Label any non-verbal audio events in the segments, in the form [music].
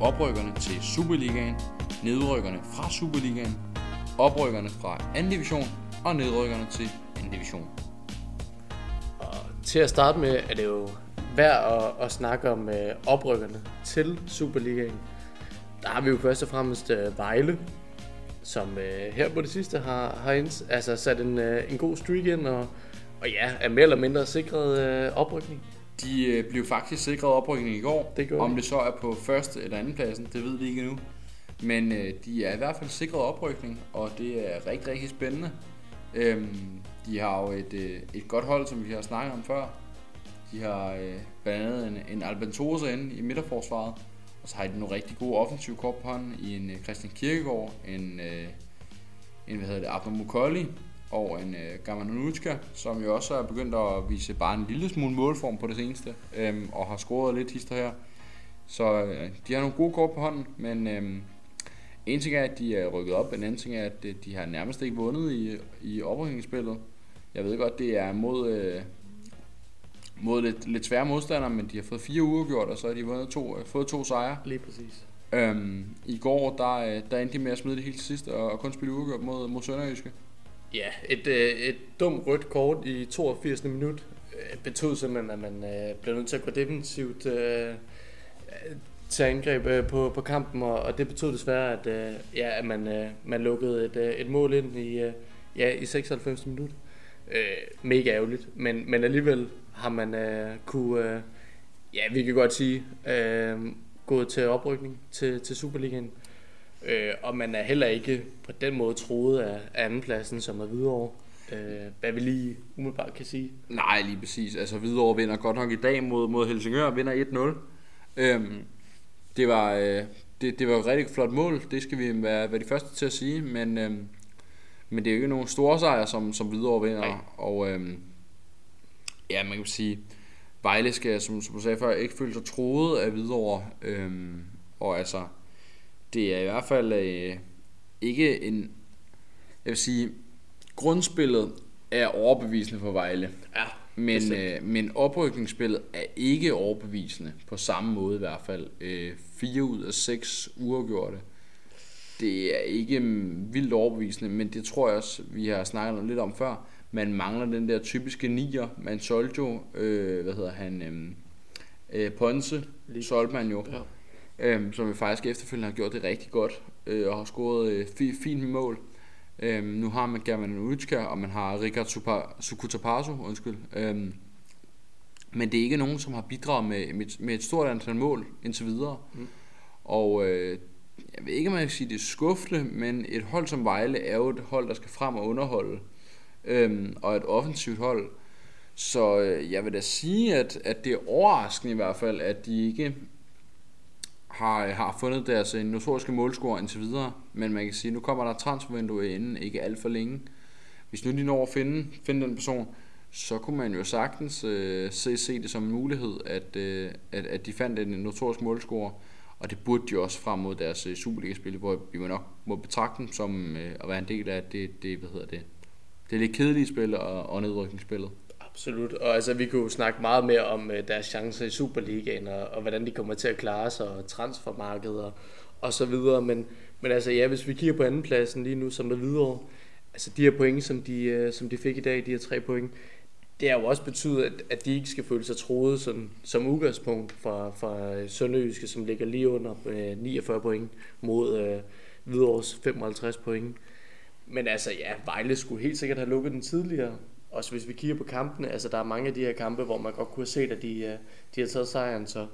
oprykkerne til Superligaen, nedrykkerne fra Superligaen, oprykkerne fra 2. division og nedrykkerne til 2. division. Og til at starte med er det jo værd at, at snakke om øh, oprykkerne til Superligaen. Der har vi jo først og fremmest øh, Vejle, som øh, her på det sidste har, har inds, altså sat en, øh, en god streak ind, og, og ja, er mere eller mindre sikret øh, oprykning. De øh, blev faktisk sikret oprykning i går. Det Om de. det så er på første eller anden pladsen, det ved vi ikke endnu. Men øh, de er i hvert fald sikret oprykning, og det er rigtig, rigtig spændende. Øhm, de har jo et, øh, et godt hold, som vi har snakket om før. De har øh, blandt andet en, en Albentosa inde i midterforsvaret. Og så har de nogle rigtig gode offensive kort på hånden i en øh, Christian Kirkegaard, en, øh, en hvad hedder det, Abner Mukolli og en øh, Gamanuchka, som jo også er begyndt at vise bare en lille smule målform på det seneste, øhm, og har scoret lidt hister her. Så øh, de har nogle gode kort på hånden, men øhm, en ting er, at de er rykket op, en anden ting er, at øh, de har nærmest ikke vundet i, i oprykningsspillet. Jeg ved godt, det er mod, øh, mod lidt, lidt svære modstandere, men de har fået fire uger gjort, og så har de vundet to, øh, fået to sejre. Lige præcis. Øhm, I går, der, øh, der endte de med at smide det helt til sidst, og, og kun spille uafgjort mod, mod Sønderjyske. Ja, et, øh, et dumt rødt kort i 82. minut øh, betød simpelthen, at man øh, blev nødt til at gå defensivt øh, til angreb øh, på, på kampen, og, og det betød desværre, at, øh, ja, at man, øh, man lukkede et, øh, et mål ind i, øh, ja, i 96 minut. Øh, mega ærgerligt, men, men alligevel har man øh, kunne, øh, ja, vi kan godt sige, øh, gået til oprykning til, til Superligaen. Øh, og man er heller ikke på den måde troet af, af andenpladsen, som er videre. Øh, hvad vi lige umiddelbart kan sige. Nej, lige præcis. Altså Hvidovre vinder godt nok i dag mod, mod Helsingør, vinder 1-0. Øhm, det var øh, det, det var et rigtig flot mål, det skal vi være, være de første til at sige, men, øhm, men det er jo ikke nogen store sejre, som, som Hvidovre vinder. Nej. Og øhm, ja, man kan sige, Vejle skal, som, som du sagde før, ikke føle sig troet af Hvidovre. Øhm, og altså, det er i hvert fald øh, ikke en, jeg vil sige, grundspillet er overbevisende for Vejle. Ja, Men, øh, men oprykningsspillet er ikke overbevisende på samme måde i hvert fald. Øh, fire ud af seks uafgjorte. Det er ikke mm, vildt overbevisende, men det tror jeg også, vi har snakket lidt om før. Man mangler den der typiske nier. Man solgte jo, øh, hvad hedder han, øh, øh, Ponce, Lige- solgte man jo. Ja. Øhm, som vi faktisk efterfølgende har gjort det rigtig godt, øh, og har scoret øh, fi, fint mål. Øhm, nu har man German Ulichka, og man har Supa- Sukutapasu, undskyld. Øhm, men det er ikke nogen, som har bidraget med, med, med et stort antal mål indtil videre. Mm. Og øh, jeg ved ikke, om jeg kan sige, det er skuffende, men et hold som Vejle er jo et hold, der skal frem og underholde. Øhm, og et offensivt hold. Så øh, jeg vil da sige, at, at det er overraskende i hvert fald, at de ikke har, øh, har fundet deres øh, notoriske målscore indtil videre. Men man kan sige, at nu kommer der et transfervindue inden, ikke alt for længe. Hvis nu de når at finde, finde den person, så kunne man jo sagtens øh, se, se det som en mulighed, at, øh, at, at de fandt en notorisk målscore. Og det burde de også frem mod deres øh, Superliga-spil, hvor vi må nok må betragte dem som øh, at være en del af det, det, hvad hedder det, det er lidt kedelige spil og, og nedrykningsspillet. Absolut, og altså vi kunne jo snakke meget mere om øh, deres chancer i Superligaen, og, og hvordan de kommer til at klare sig, og transfermarkedet og, og så videre, men, men altså ja, hvis vi kigger på andenpladsen lige nu, som der videre, altså de her point, som de, øh, som de fik i dag, de her tre point, det har jo også betydet, at, at de ikke skal føle sig troet sådan, som udgangspunkt fra, fra øh, Sønderjyske, som ligger lige under øh, 49 point mod øh, Hvidovres 55 point. Men altså ja, Vejle skulle helt sikkert have lukket den tidligere. Også hvis vi kigger på kampene, altså der er mange af de her kampe, hvor man godt kunne have set, at de, øh, de har taget sejren, så,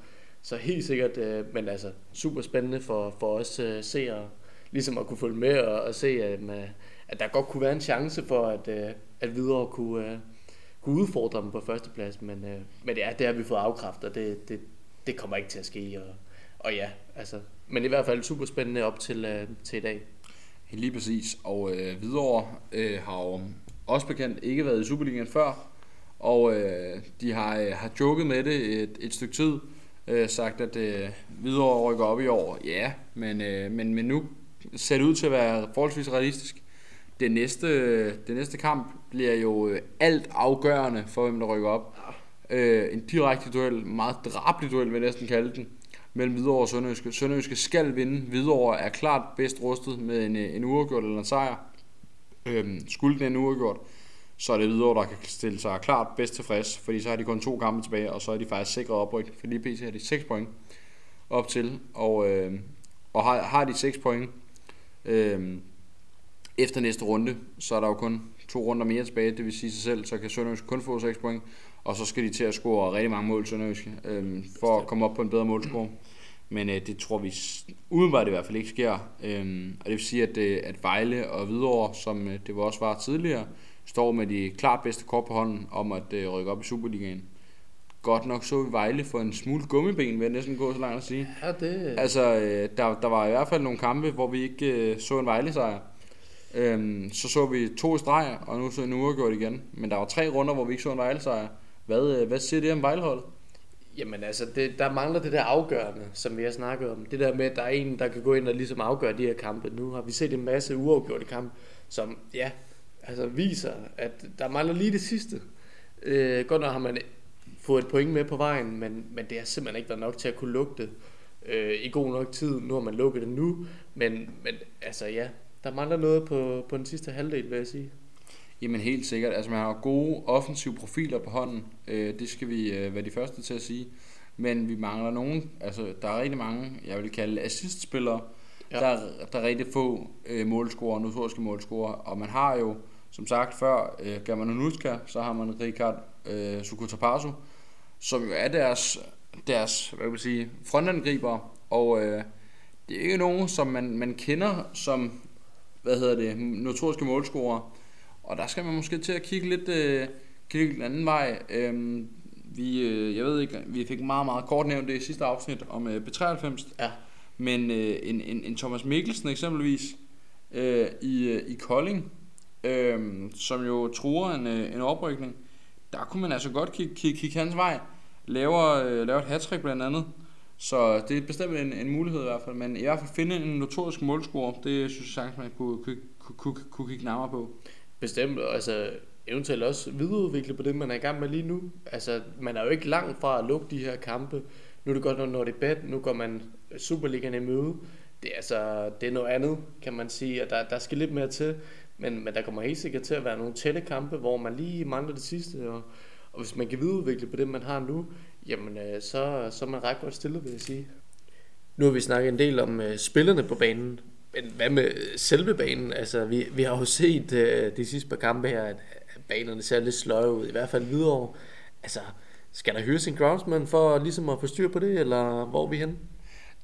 så helt sikkert, øh, men altså super spændende for, for os øh, seere, ligesom at kunne følge med og, og se, at, at der godt kunne være en chance for, at, at videre kunne, kunne udfordre dem på førsteplads, men, men ja, det har vi fået afkræftet, og det, det, det kommer ikke til at ske, og, og ja, altså, men i hvert fald super spændende op til, til i dag. Lige præcis. Og øh, Hvidovre øh, har jo også bekendt ikke været i Superligaen før. Og øh, de har, øh, har joket med det et, et stykke tid. Øh, sagt, at øh, Hvidovre rykker op i år. Ja, men, øh, men, men nu ser det ud til at være forholdsvis realistisk. Det næste, det næste kamp bliver jo øh, alt afgørende for, hvem der rykker op. Øh, en direkte duel, meget drabelig duel, vil jeg næsten kalde den, mellem Hvidovre og Sønderjyske. Sønderjyske skal vinde. Hvidovre er klart bedst rustet med en, øh, en uafgjort eller en sejr. Øh, skulle den en uafgjort, så er det Hvidovre, der kan stille sig klart bedst tilfreds, fordi så har de kun to kampe tilbage, og så er de faktisk sikret opryk, for lige PC har de 6 point op til, og, øh, og har, har de 6 point øh, efter næste runde, så er der jo kun to runder mere tilbage, det vil sige sig selv, så kan Sønderjysk kun få 6 point, og så skal de til at score rigtig mange mål Sønderjysk, øh, for at komme op på en bedre målscore. Men øh, det tror vi udenbart i hvert fald ikke sker. Øh, og det vil sige, at, øh, at Vejle og Hvidovre, som øh, det også var tidligere, står med de klart bedste kort på hånden om at øh, rykke op i Superligaen. Godt nok så vi Vejle for en smule gummiben, vil jeg næsten gå så langt at sige. Ja, det... Altså, øh, der, der var i hvert fald nogle kampe, hvor vi ikke øh, så en Vejle-sejr. Øhm, så så vi to i streg, og nu så en uafgjort igen. Men der var tre runder, hvor vi ikke så en Vejle-sejr. Hvad, øh, hvad siger det om Vejleholdet? Jamen altså, det, der mangler det der afgørende, som vi har snakket om. Det der med, at der er en, der kan gå ind og ligesom afgøre de her kampe. Nu har vi set en masse uafgjorte kampe, som ja, altså viser, at der mangler lige det sidste. Øh, godt nok har man fået et point med på vejen, men, men det har simpelthen ikke været nok til at kunne lukke det øh, i god nok tid. Nu har man lukket det nu, men, men altså ja, der mangler noget på, på den sidste halvdel, vil jeg sige. Jamen helt sikkert. Altså man har gode offensive profiler på hånden. Øh, det skal vi øh, være de første til at sige. Men vi mangler nogen, altså der er rigtig mange, jeg vil kalde assistspillere, ja. der, der er rigtig få øh, målscorer, notoriske målscorer. Og man har jo, som sagt før, øh, Germano Nuska, så har man Rikard øh, Sukutapasu, som jo er deres, deres hvad vil jeg sige, frontangriber. Og øh, det er ikke nogen, som man, man kender som, hvad hedder det, notoriske målscorer. Og der skal man måske til at kigge lidt, øh, kigge den anden vej. Øhm, vi, øh, jeg ved ikke, vi fik meget, meget kort nævnt det i sidste afsnit om øh, B93. Ja. Men øh, en, en, en Thomas Mikkelsen eksempelvis øh, i, øh, i Kolding, øh, som jo truer en, øh, en oprykning, der kunne man altså godt kigge, kigge, kigge hans vej. Laver, øh, laver et hat blandt andet. Så det er bestemt en, en mulighed i hvert fald. Men i hvert fald finde en notorisk målscorer, det synes jeg sagtens, man kunne, kunne, kunne, kunne, kunne kigge nærmere på. Bestemt, altså eventuelt også videreudvikle på det, man er i gang med lige nu. Altså, man er jo ikke langt fra at lukke de her kampe. Nu er det godt, når det er bad, nu går man Superligaen i møde. Det er, altså, det er noget andet, kan man sige, og der, der skal lidt mere til. Men, men der kommer helt sikkert til at være nogle tætte kampe, hvor man lige mangler det sidste. Og, og hvis man kan videreudvikle på det, man har nu, jamen øh, så, så er man ret godt stillet, vil jeg sige. Nu har vi snakket en del om uh, spillerne på banen, men hvad med selve banen? Altså, vi, vi har jo set uh, de sidste par kampe her, at banerne ser lidt sløje ud, i hvert fald videre. Altså, skal der hyres en groundsman for ligesom at få styr på det, eller hvor er vi hen?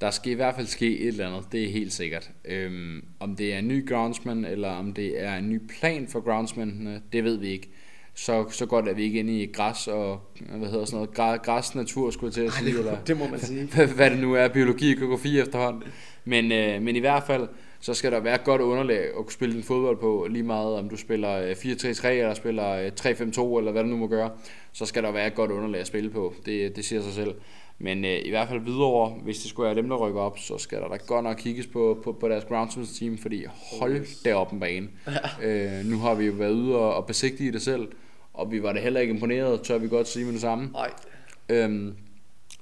Der skal i hvert fald ske et eller andet, det er helt sikkert. Øhm, om det er en ny groundsman, eller om det er en ny plan for groundsmændene, det ved vi ikke. Så, så godt er vi ikke inde i græs og, hvad hedder sådan noget, græs natur, skulle jeg til at sige. Ej, det, eller, [laughs] det må man sige. [laughs] hvad, hvad det nu er, biologi og geografi efterhånden. Men, øh, men i hvert fald, så skal der være et godt underlag at kunne spille en fodbold på, lige meget om du spiller 4-3-3 eller spiller 3-5-2 eller hvad du nu må gøre, så skal der være et godt underlag at spille på. Det, det siger sig selv. Men øh, i hvert fald videre, hvis det skulle være dem, der rykker op, så skal der da godt nok kigges på, på, på deres groundsmans team, fordi hold deroppe en bane. øh, nu har vi jo været ude og, og besigtige det selv, og vi var da heller ikke imponeret, tør vi godt sige med det samme. Nej. Øhm,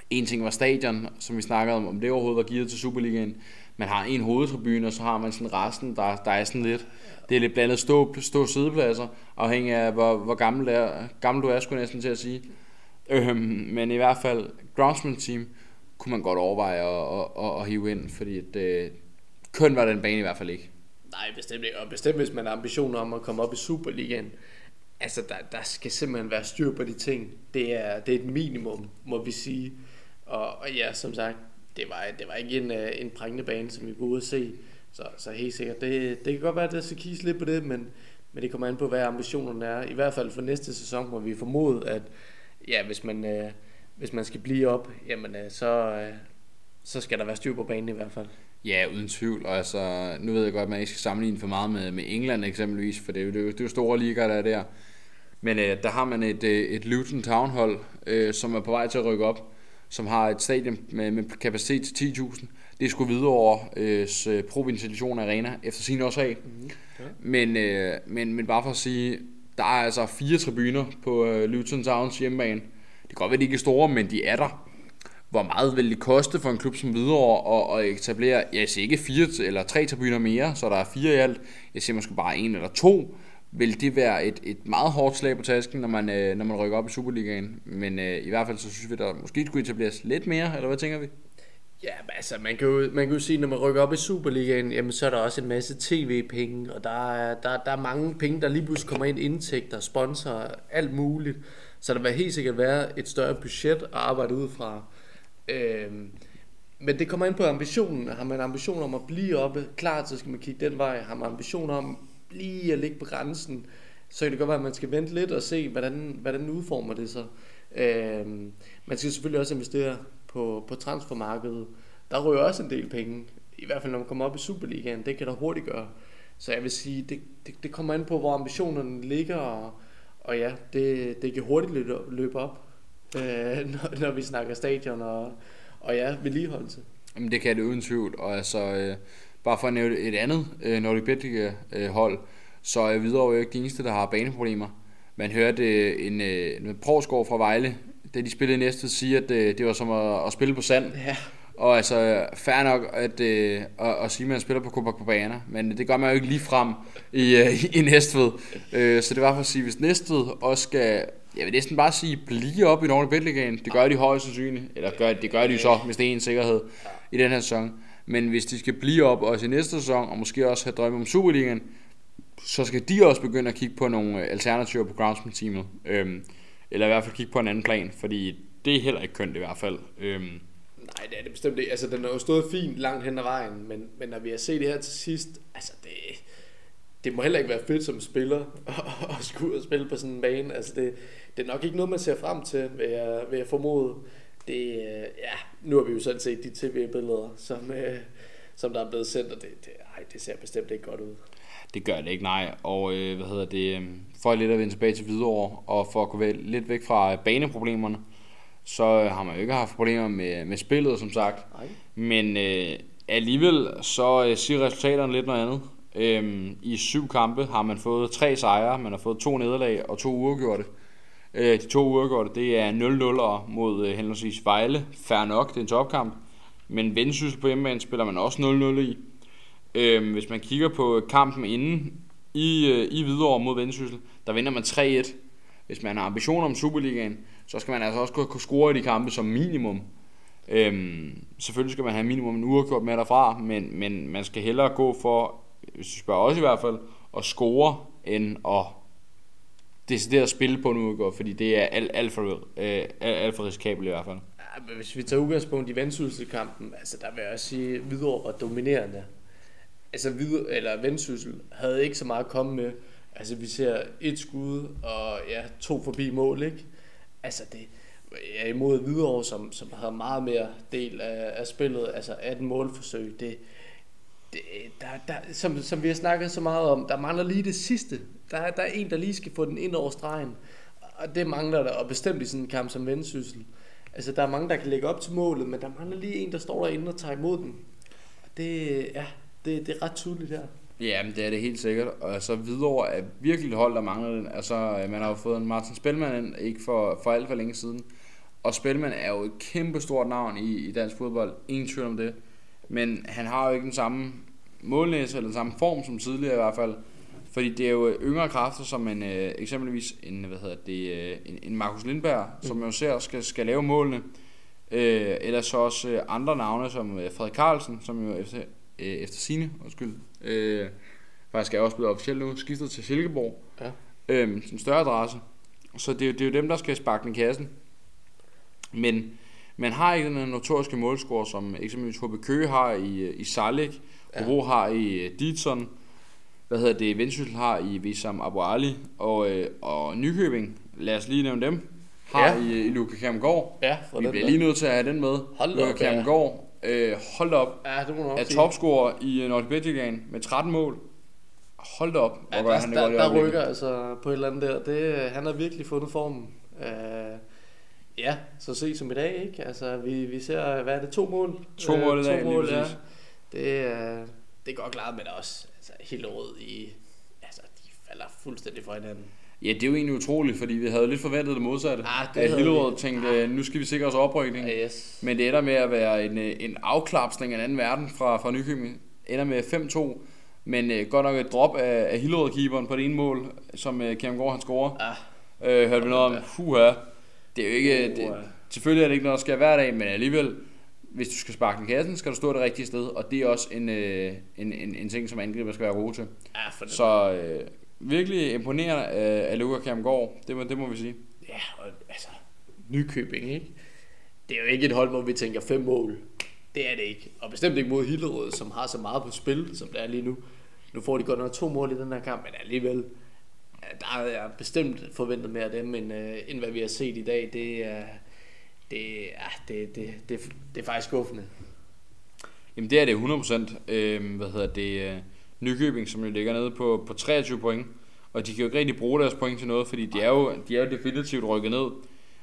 en ting var stadion, som vi snakkede om, om det overhovedet var givet til Superligaen. Man har en hovedtribune, og så har man sådan resten, der, der er sådan lidt, det er lidt blandet stå, stå sidepladser, afhængig af hvor, hvor gammel, er, gammel du er, skulle jeg næsten til at sige. Øhm, men i hvert fald, groundsman team kunne man godt overveje at, at, at, at hive ind, fordi at, øh, køn var den bane i hvert fald ikke. Nej, bestemt ikke. Og bestemt, hvis man har ambitioner om at komme op i Superligaen. Altså, der, der skal simpelthen være styr på de ting. Det er, det er et minimum, må vi sige. Og, og ja, som sagt, det var, det var ikke en, øh, en prængende bane, som vi kunne at se. Så, så helt sikkert, det, det kan godt være, at der skal kigge lidt på det, men, men det kommer an på, hvad ambitionerne er. I hvert fald for næste sæson, hvor vi formode, at ja, hvis man, øh, hvis man skal blive op, jamen øh, så, øh, så skal der være styr på banen i hvert fald. Ja, uden tvivl. Og altså, nu ved jeg godt, at man ikke skal sammenligne for meget med, med England eksempelvis, for det er jo, det er jo, det er jo store ligaer, der er der. Men øh, der har man et, øh, et Luton Town hold, øh, som er på vej til at rykke op, som har et stadion med, med kapacitet til 10.000. Det skulle videre over øh, Provinciation Arena, efter sin også af. Mm-hmm. Men, øh, men, men bare for at sige, der er altså fire tribuner på øh, Luton Towns hjemmebane. det kan godt være, de ikke er store, men de er der. Hvor meget vil det koste for en klub som Hvidovre at, at etablere, jeg siger ikke fire eller tre tribuner mere, så der er fire i alt. Jeg siger måske bare en eller to. Vil det være et, et meget hårdt slag på tasken, når man, øh, når man rykker op i Superligaen? Men øh, i hvert fald så synes vi, der måske skulle etableres lidt mere, eller hvad tænker vi? Ja, men altså, man kan, jo, man kan jo sige, når man rykker op i Superligaen, jamen så er der også en masse tv-penge, og der er, der, der er mange penge, der lige pludselig kommer ind, indtægter, sponsorer, alt muligt. Så der vil helt sikkert være et større budget at arbejde ud fra. Øhm, men det kommer ind på ambitionen. Har man ambition om at blive oppe, klart så skal man kigge den vej. Har man ambition om lige at ligge på grænsen, så kan det godt være, at man skal vente lidt og se, hvordan, hvordan udformer det sig. Øh, man skal selvfølgelig også investere på, på transfermarkedet. Der ryger også en del penge, i hvert fald når man kommer op i Superligaen. Det kan der hurtigt gøre. Så jeg vil sige, det, det, det kommer an på, hvor ambitionerne ligger, og, og ja, det, det kan hurtigt løbe, løbe op, øh, [laughs] når, når vi snakker stadion og, og ja, vedligeholdelse. Jamen det kan det uden tvivl, og altså, øh, bare for at nævne et andet øh, Nordic Betliga øh, hold, så er Hvidovre jo ikke de eneste, der har baneproblemer. Man hørte øh, en, øh, en Provsgaard fra Vejle, da de spillede næste, sige, at øh, det var som at, at spille på sand. Ja. Og altså, fair nok at, øh, at, at sige, at man spiller på Copacabana, men det gør man jo ikke lige frem i, øh, i Næstved. Øh, så det var for at sige, hvis Næstved også skal, jeg vil næsten bare sige, blive op i Nordic Betligaen. Det gør de højst sandsynligt, eller gør, det gør de så, hvis det er en sikkerhed i den her sæson. Men hvis de skal blive op også i næste sæson, og måske også have drømme om Superligaen, så skal de også begynde at kigge på nogle øh, alternativer på groundsman-teamet. Øhm, eller i hvert fald kigge på en anden plan, fordi det er heller ikke kønt i hvert fald. Øhm, Nej, det er det bestemt ikke. Altså, den har jo stået fint langt hen ad vejen, men, men når vi har set det her til sidst, altså det, det må heller ikke være fedt som spiller [laughs] at, at skulle ud og spille på sådan en bane. Altså det, det er nok ikke noget, man ser frem til, vil jeg, vil jeg formode. Det, øh, ja, nu har vi jo sådan set de tv-billeder, som, øh, som der er blevet sendt, og det, det, ej, det ser bestemt ikke godt ud. Det gør det ikke, nej. Og øh, hvad hedder det, øh, for lidt at vende tilbage til Hvidovre, og for at gå lidt væk fra baneproblemerne, så har man jo ikke haft problemer med, med spillet, som sagt. Nej. Men øh, alligevel så øh, siger resultaterne lidt noget andet. Øhm, I syv kampe har man fået tre sejre, man har fået to nederlag og to uafgjorte. Øh, de to uafgjorte, det er 0-0'er mod øh, henholdsvis Vejle. Færre nok, det er en topkamp. Men Vendsyssel på hjemmebane spiller man også 0-0 i. Øh, hvis man kigger på kampen inden i, øh, i Hvidovre mod Vendsyssel, der vinder man 3-1. Hvis man har ambitioner om Superligaen, så skal man altså også kunne score i de kampe som minimum. Øhm, selvfølgelig skal man have minimum en uafgjort med derfra, men, men man skal hellere gå for, hvis du spørger også i hvert fald, at score, end at decideret at spille på en uafgjort, fordi det er alt, alt, for, øh, alt, for risikabelt i hvert fald. Ja, men hvis vi tager udgangspunkt i vandsysselkampen, altså der vil jeg også sige, Hvidovre var dominerende. Altså Hvidovre, eller Vendsyssel havde ikke så meget at komme med. Altså vi ser et skud og ja, to forbi mål, ikke? Altså det er imod Hvidovre, som, som havde meget mere del af, af spillet, altså 18 målforsøg. Det, det, der, der, som, som vi har snakket så meget om, der mangler lige det sidste. Der, der er en, der lige skal få den ind over stregen. Og det mangler der, og bestemt i sådan en kamp som Vendsyssel. Altså, der er mange, der kan lægge op til målet, men der mangler lige en, der står derinde og tager imod den. Og det, ja, det, det er ret tydeligt her. Ja, men det er det helt sikkert. Og så videre er virkelig et hold, der mangler den. Altså, øh, man har jo fået en Martin Spelman ind, ikke for, for alt for længe siden. Og Spelman er jo et kæmpe stort navn i, i dansk fodbold. Ingen tvivl om det. Men han har jo ikke den samme målnæse, eller den samme form som tidligere i hvert fald. Fordi det er jo yngre kræfter, som en, øh, eksempelvis en, hvad hedder det, øh, en, en Markus Lindberg, mm. som jo ser skal, skal lave målene. Øh, eller så også øh, andre navne, som øh, Frederik Carlsen, som jo efter, øh, efter sine, undskyld, øh, faktisk er også blevet officielt nu, skiftet til Silkeborg. Ja. Øh, en større adresse. Så det, er jo- det er jo dem, der skal sparke den i kassen. Men man har ikke den notoriske målscore, som eksempelvis HB Køge har i, øh, i Salik, Ja. Hobro har i øh, Ditson, hvad hedder det, Vendsyssel har i Visam Abu Ali, og, øh, og Nykøbing, lad os lige nævne dem, har Ja. ja. i, i Luka Kjermgaard. Ja, Vi bliver der. lige nødt til at have den med. Hold Luka op, ja. Kjermgaard, øh, hold op, Ja, det må nok er topscorer i øh, Nordic med 13 mål. Hold op, hvor Ja, der, han det der, der øjeblikket. rykker altså på et eller andet der. Det, han har virkelig fundet formen. Uh, ja, så se som i dag, ikke? Altså, vi, vi ser, hvad er det, to mål? To mål i dag, to mål, ja. Det, er, det er godt klaret, men også altså, helt rød i... Altså, de falder fuldstændig fra hinanden. Ja, det er jo egentlig utroligt, fordi vi havde lidt forventet det modsatte. Ah, det at Hillerød tænkte, nu skal vi sikre os oprykning. Ja, yes. Men det ender med at være en, øh, en afklapsning af en anden verden fra, fra Nykøbing. Ender med 5-2. Men øh, godt nok et drop af, af Hillerød-keeperen på det ene mål, som øh, Kjærmgaard han scorer. Ah, Øh, hørte vi noget om, fuha. Det er jo ikke, det, Uha. selvfølgelig er det ikke noget, der sker hver dag, men alligevel, hvis du skal sparke den i kassen, skal du stå det rigtige sted, og det er også en, øh, en, en, en ting, som angriber skal være gode til. ja, for det. Så øh, virkelig imponerende af, af Luka Kjærmgaard, det må, det må vi sige. Ja, og altså, Nykøbing, ikke? Det er jo ikke et hold, hvor vi tænker fem mål. Det er det ikke. Og bestemt ikke mod Hillerød, som har så meget på spil, som det er lige nu. Nu får de godt nok to mål i den her kamp, men alligevel, der havde jeg bestemt forventet mere af dem, end, øh, end hvad vi har set i dag. Det er, det, er, det, det, det, det er faktisk skuffende. Jamen det er det 100%. Øh, hvad hedder det? Øh, Nykøbing, som jo ligger nede på, på 23 point. Og de kan jo ikke rigtig bruge deres point til noget, fordi de er jo, de er jo definitivt rykket ned.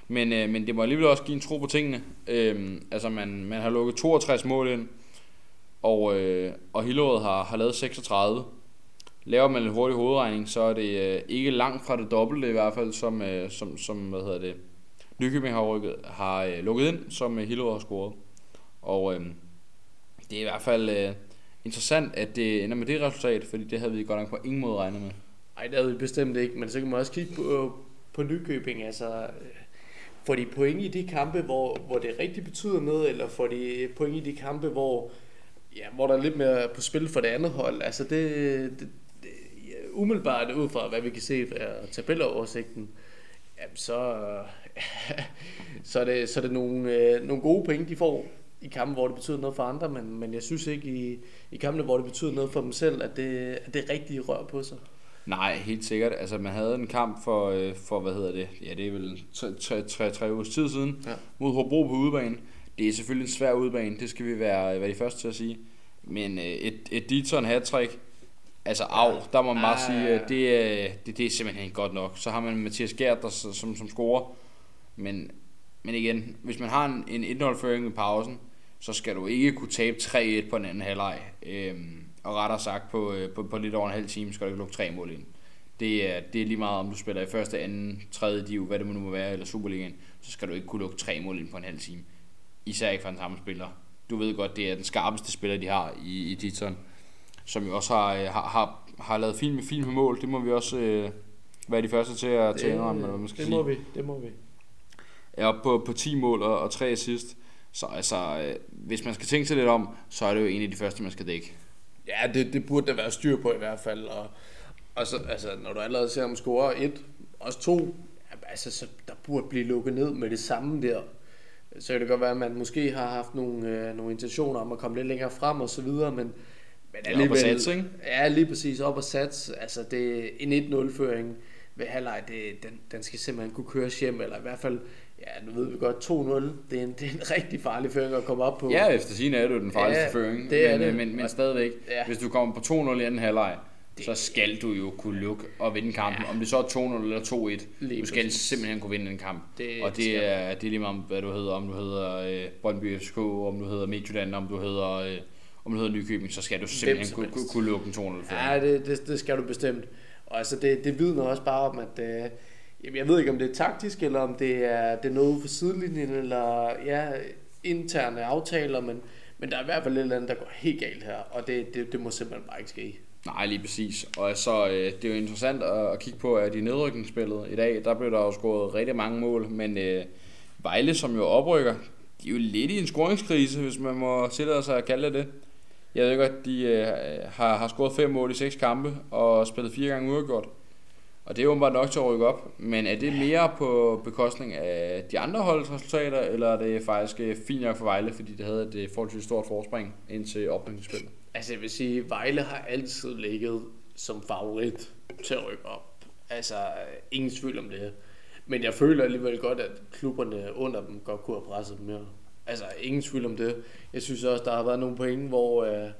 Men, øh, men det må alligevel også give en tro på tingene. Øh, altså man, man har lukket 62 mål ind, og, øh, og Hillerød har, har lavet 36. Laver man en hurtig hovedregning, så er det øh, ikke langt fra det dobbelte i hvert fald, som, øh, som, som hvad hedder det, Nykøbing har, rykket, har øh, lukket ind, som øh, Hillerød har scoret. Og øh, det er i hvert fald øh, interessant, at det ender med det resultat, fordi det havde vi godt nok på ingen måde regnet med. Nej, det havde vi bestemt ikke, men så kan man også kigge på, øh, på Nykøbing. Altså, øh, får de point i de kampe, hvor, hvor det rigtig betyder noget, eller får de point i de kampe, hvor, ja, hvor der er lidt mere på spil for det andet hold? Altså, det, det, umiddelbart ud fra, hvad vi kan se af tabeloversigten, jamen, så, [laughs] så, er det, så er det nogle, øh, nogle gode point, de får i kampe, hvor det betyder noget for andre, men, men jeg synes ikke i, i kampene, hvor det betyder noget for dem selv, at det, at det rigtige rør på sig. Nej, helt sikkert. Altså, man havde en kamp for, øh, for hvad hedder det? Ja, det er vel tre, tre, tre, tre ugers tid siden Ja. mod Hobro på udebane. Det er selvfølgelig en svær udebane, det skal vi være, være de første til at sige. Men øh, et, et Dieter hat-trick, altså af, der må man bare Ah, sige, ja, ja. øh, det, det, det er simpelthen ikke godt nok. Så har man Mathias Gert, der, som, som scorer. Men, men igen, hvis man har en, en 1-0-føring i pausen, så skal du ikke kunne tabe 3-1 på den anden halvleg. Øhm, og rettere sagt, på, øh, på, på lidt over en halv time skal du ikke lukke tre mål ind. Det er, det er lige meget, om du spiller i første, anden, tredje div, hvad det nu må være, eller Superligaen, så skal du ikke kunne lukke tre mål ind på en halv time. Især ikke for den samme spiller. Du ved godt, det er den skarpeste spiller, de har i, i Titon, som jo også har, øh, har, har, har lavet med, fint med mål. Det må vi også øh, være de første til at, at indrømme, eller hvad man skal det sige må vi, det må vi. er oppe på, på 10 mål og, og 3 assist. Så altså, øh, hvis man skal tænke sig lidt om, så er det jo en af de første, man skal dække. Ja, det, det burde der være styr på i hvert fald. Og, og så, altså, når du allerede ser ham score et, også to, ja, altså, så der burde blive lukket ned med det samme der. Så kan det godt være, at man måske har haft nogle, øh, nogle intentioner om at komme lidt længere frem og så videre, men, men Ja, op at satse, ikke? Ja, lige præcis op og sats. Altså, det er en 1-0-føring ved halvleg, det, den, den skal simpelthen kunne køres hjem, eller i hvert fald, ja, nu ved vi godt, 2-0, det er en, [laughs] det er en rigtig farlig føring at komme op på. Ja, efter sin er det jo den farligste Ja, føring. det er men, det. Men, men stadigvæk, Ja. hvis du kommer på 2-0 i anden halvleg, så skal du jo kunne lukke og vinde kampen. Ja. Om det så er 2-0 eller 2-1, Lige du skal præcis. simpelthen kunne vinde den kamp. Det- og det er, det er lige meget om, hvad du hedder. Om du hedder øh, Brøndby FCK, om du hedder Midtjylland, om du hedder, øh, om du hedder Nykøbing, så skal du simpelthen kunne, kunne, kunne lukke en 2-0 føring. Ja, det, det, det skal du bestemt. Og altså, det, det vidner også bare om, at... Øh, jamen, jeg ved ikke, om det er taktisk, eller om det er, det er noget for sidelinjen, eller ja, interne aftaler, men, men der er i hvert fald et eller andet, der går helt galt her, og det, det, det må simpelthen bare ikke ske. Nej, lige præcis. Og så, øh, det er jo interessant at, at kigge på, at i nedrykningsspillet i dag, der blev der jo scoret rigtig mange mål, men øh, Vejle, som jo oprykker, de er jo lidt i en scoringskrise, hvis man må tillade sig at kalde det det. Jeg ved godt, de øh, har, har scoret fem mål i seks kampe og spillet fire gange uafgjort. Og det er åbenbart nok til at rykke op, men er det mere på bekostning af de andre holds resultater, eller er det faktisk øh, fint nok for Vejle, fordi det havde et øh, forholdsvis stort forspring ind til oprykningsspillet? Altså, jeg vil sige, Vejle har altid ligget som favorit til at rykke op. Altså, ingen tvivl om det. Men jeg føler alligevel godt, at klubberne under dem godt kunne have presset dem mere. Altså, ingen tvivl om det. Jeg synes også, der har været nogle point, hvor øh,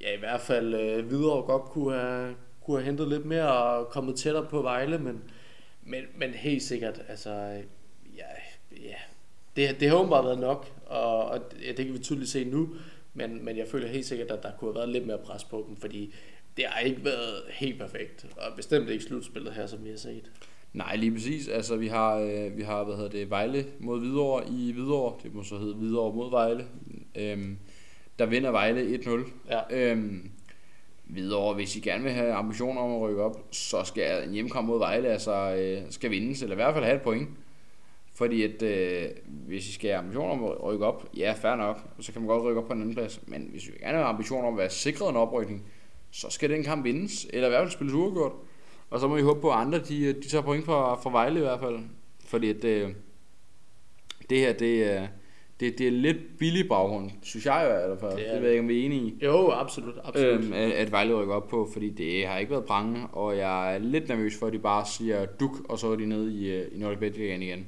ja, i hvert fald øh, videre godt kunne have, kunne have hentet lidt mere og kommet tættere på Vejle, men, men, men helt sikkert, altså, øh, ja, ja. Det, det har åbenbart været nok, og, og ja, det kan vi tydeligt se nu, men, men jeg føler helt sikkert, at der kunne have været lidt mere pres på dem, fordi det har ikke været helt perfekt, og bestemt ikke slutspillet her, som vi har set. Nej, lige præcis. Altså, vi har, øh, vi har hvad hedder det, Vejle mod Hvidovre i Hvidovre. Det må så hedde Hvidovre mod Vejle. Øhm, der vinder Vejle 1-0. Ja. Øhm, Hvidovre, hvis I gerne vil have ambitioner om at rykke op, så skal en hjemmekamp mod Vejle altså, øh, skal vindes, eller i hvert fald have et point. Fordi at, øh, hvis I skal have ambitioner om at rykke op, ja, fair nok, så kan man godt rykke op på en anden plads. Men hvis vi gerne have ambitioner om at være sikret en oprykning, så skal den kamp vindes, eller i hvert fald spilles uafgjort. Og så må vi håbe på, at andre de, de tager point fra, fra Vejle i hvert fald. Fordi at, øh, det her, det er, det, det er lidt billig baggrund, synes jeg i hvert fald. Det er det ved jeg ikke, om vi er enige i. Jo, absolut. absolut. Øhm, at, at Vejle rykker op på, fordi det har ikke været prangende, og jeg er lidt nervøs for, at de bare siger duk, og så er de nede i, øh, i Nordic igen.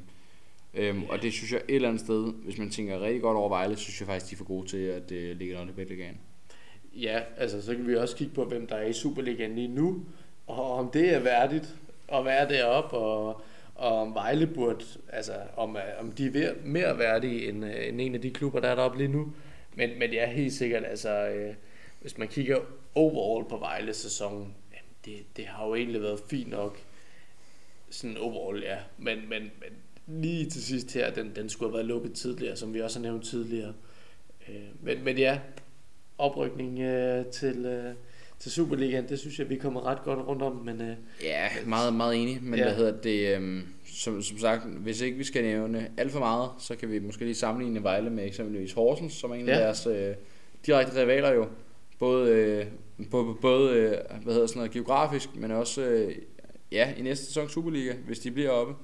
Øhm, og det synes jeg et eller andet sted, hvis man tænker rigtig godt over Vejle, synes jeg faktisk, de er for gode til at uh, ligge Bet Ligaen. Ja, altså så kan vi også kigge på, hvem der er i Superligaen lige nu, og om det er værdigt at være deroppe, og, og om Vejle burde, altså om, øh, om de er mere værdige end, øh, end en af de klubber, der er deroppe lige nu. Men, men det er helt sikkert, altså øh, hvis man kigger overall på Vejle-sæsonen, det, det har jo egentlig været fint nok, sådan overall, ja. Men, men, men lige til sidst her, den, den skulle have været lukket tidligere, som vi også har nævnt tidligere. Øh, men, men ja, oprykning øh, til, øh, til Superligaen, det synes jeg, vi kommer ret godt rundt om, men øh, Ja, meget, meget enig, men Ja. hvad hedder det, øhm, som, som sagt, hvis ikke vi skal nævne alt for meget, så kan vi måske lige sammenligne Vejle med eksempelvis Horsens, som er en af Ja. deres øh, direkte rivaler jo. Både, øh, både, både øh, hvad hedder sådan noget, geografisk, men også øh, ja, i næste sæson Superliga, hvis de bliver oppe.